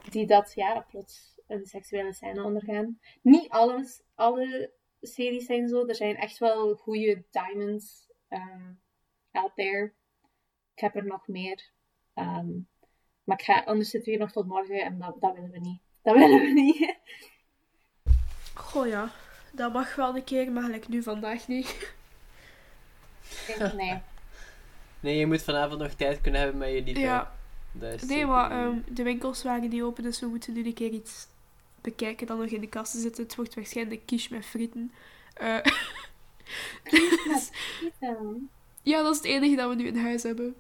S2: die dat ja, plots een seksuele scène ondergaan. Niet alles, alle series zijn zo. Er zijn echt wel goede diamonds ehm, out there. Ik heb er nog meer. Ehm, maar ik ga, anders zitten we hier nog tot morgen en dat, dat willen we niet. Dat willen we niet.
S1: Goh ja, dat mag wel een keer, maar gelijk nu vandaag niet.
S2: Nee.
S3: Nee, je moet vanavond nog tijd kunnen hebben met je liefde.
S1: Ja, nee, maar ehm, de winkels waren niet open, dus we moeten nu een keer iets bekijken dat nog in de kasten zit. Het wordt waarschijnlijk quiche met frieten. Eh, dus- ja, dat is het enige dat we nu in huis hebben.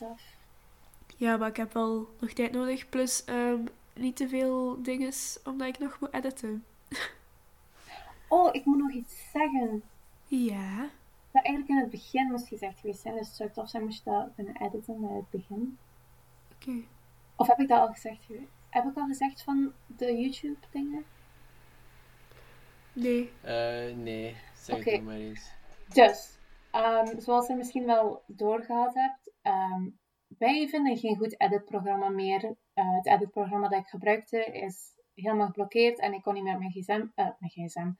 S2: af.
S1: Ja, maar ik heb wel nog tijd nodig. Plus ehm, niet te veel dingen, omdat ik nog moet editen.
S2: Oh, ik moet nog iets zeggen.
S1: Ja.
S2: Dat eigenlijk in het begin moest gezegd geweest zijn. Dus het zou tof zijn moest je dat kunnen editen bij het begin.
S1: Oké.
S2: Of heb ik dat al gezegd? Heb ik al gezegd van de YouTube dingen?
S1: Nee.
S3: Eh, nee, zeg het maar eens.
S2: Dus, ehm, zoals je misschien wel doorgehad hebt, ehm, wij vinden geen goed editprogramma meer. Eh, het editprogramma dat ik gebruikte is helemaal geblokkeerd en ik kon niet meer met mijn gsm, eh, mijn gsm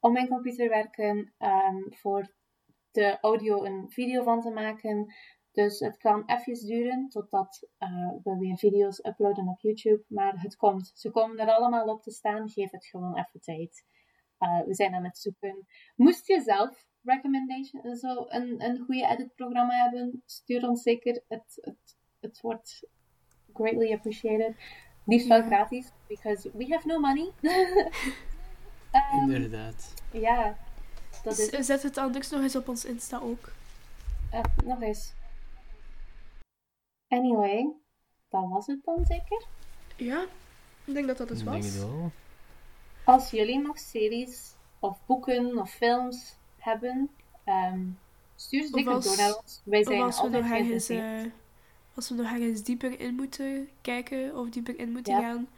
S2: op mijn computer werken ehm, voor de audio een video van te maken. Dus het kan even duren totdat eh, we weer video's uploaden op YouTube. Maar het komt. Ze komen er allemaal op te staan. Geef het gewoon even tijd. Eh, we zijn aan het zoeken. Moest je zelf recommendation, zo een, een goede editprogramma hebben, stuur ons zeker. Het, het, het wordt greatly appreciated. Liefst wel
S1: Ja.
S2: gratis, because we have no money. Ehm,
S3: Inderdaad.
S2: ja, dat is
S1: Zet het anders nog eens op ons Insta ook.
S2: Eh, nog eens. Anyway, dat was het dan zeker.
S1: Ja, ik denk dat dat het
S3: Ik denk
S1: was.
S3: het wel.
S2: Als jullie nog series of boeken of films hebben, ehm, stuur ze zeker
S1: als-
S2: door naar ons. Wij zijn
S1: als we,
S2: altijd
S1: nog ergens,
S2: geïnteresseerd.
S1: eh, als we nog ergens dieper in moeten kijken of dieper in moeten
S2: Ja.
S1: gaan,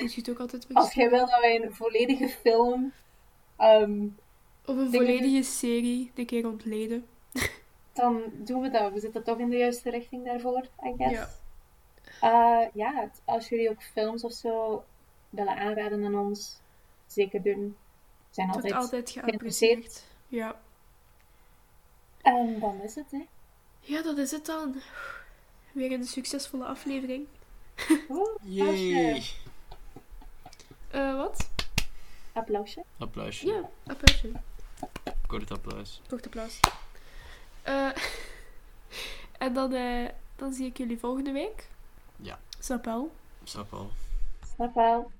S1: moet je het ook altijd
S2: Als jij wil dat wij een volledige film ehm,
S1: Of een volledige serie een keer ontleden.
S2: dan doen we dat. We zitten toch in de juiste richting daarvoor, I guess.
S1: Ja.
S2: Eh, ja, als jullie ook films of zo willen aanraden aan ons, zeker doen. We zijn altijd
S1: altijd
S2: geïnteresseerd.
S1: Ja.
S2: En dan is het, hè.
S1: Ja, dat is het dan. Weer een succesvolle aflevering.
S2: Oeh,
S3: Yay!
S1: Eh, wat?
S2: Applausje.
S3: Applausje.
S1: Ja, applausje.
S3: Kort applaus.
S1: Kort applaus. Eh, en dan, eh, dan zie ik jullie volgende week.
S3: Ja.
S1: Snap wel.
S3: Snap al.
S2: Snap wel.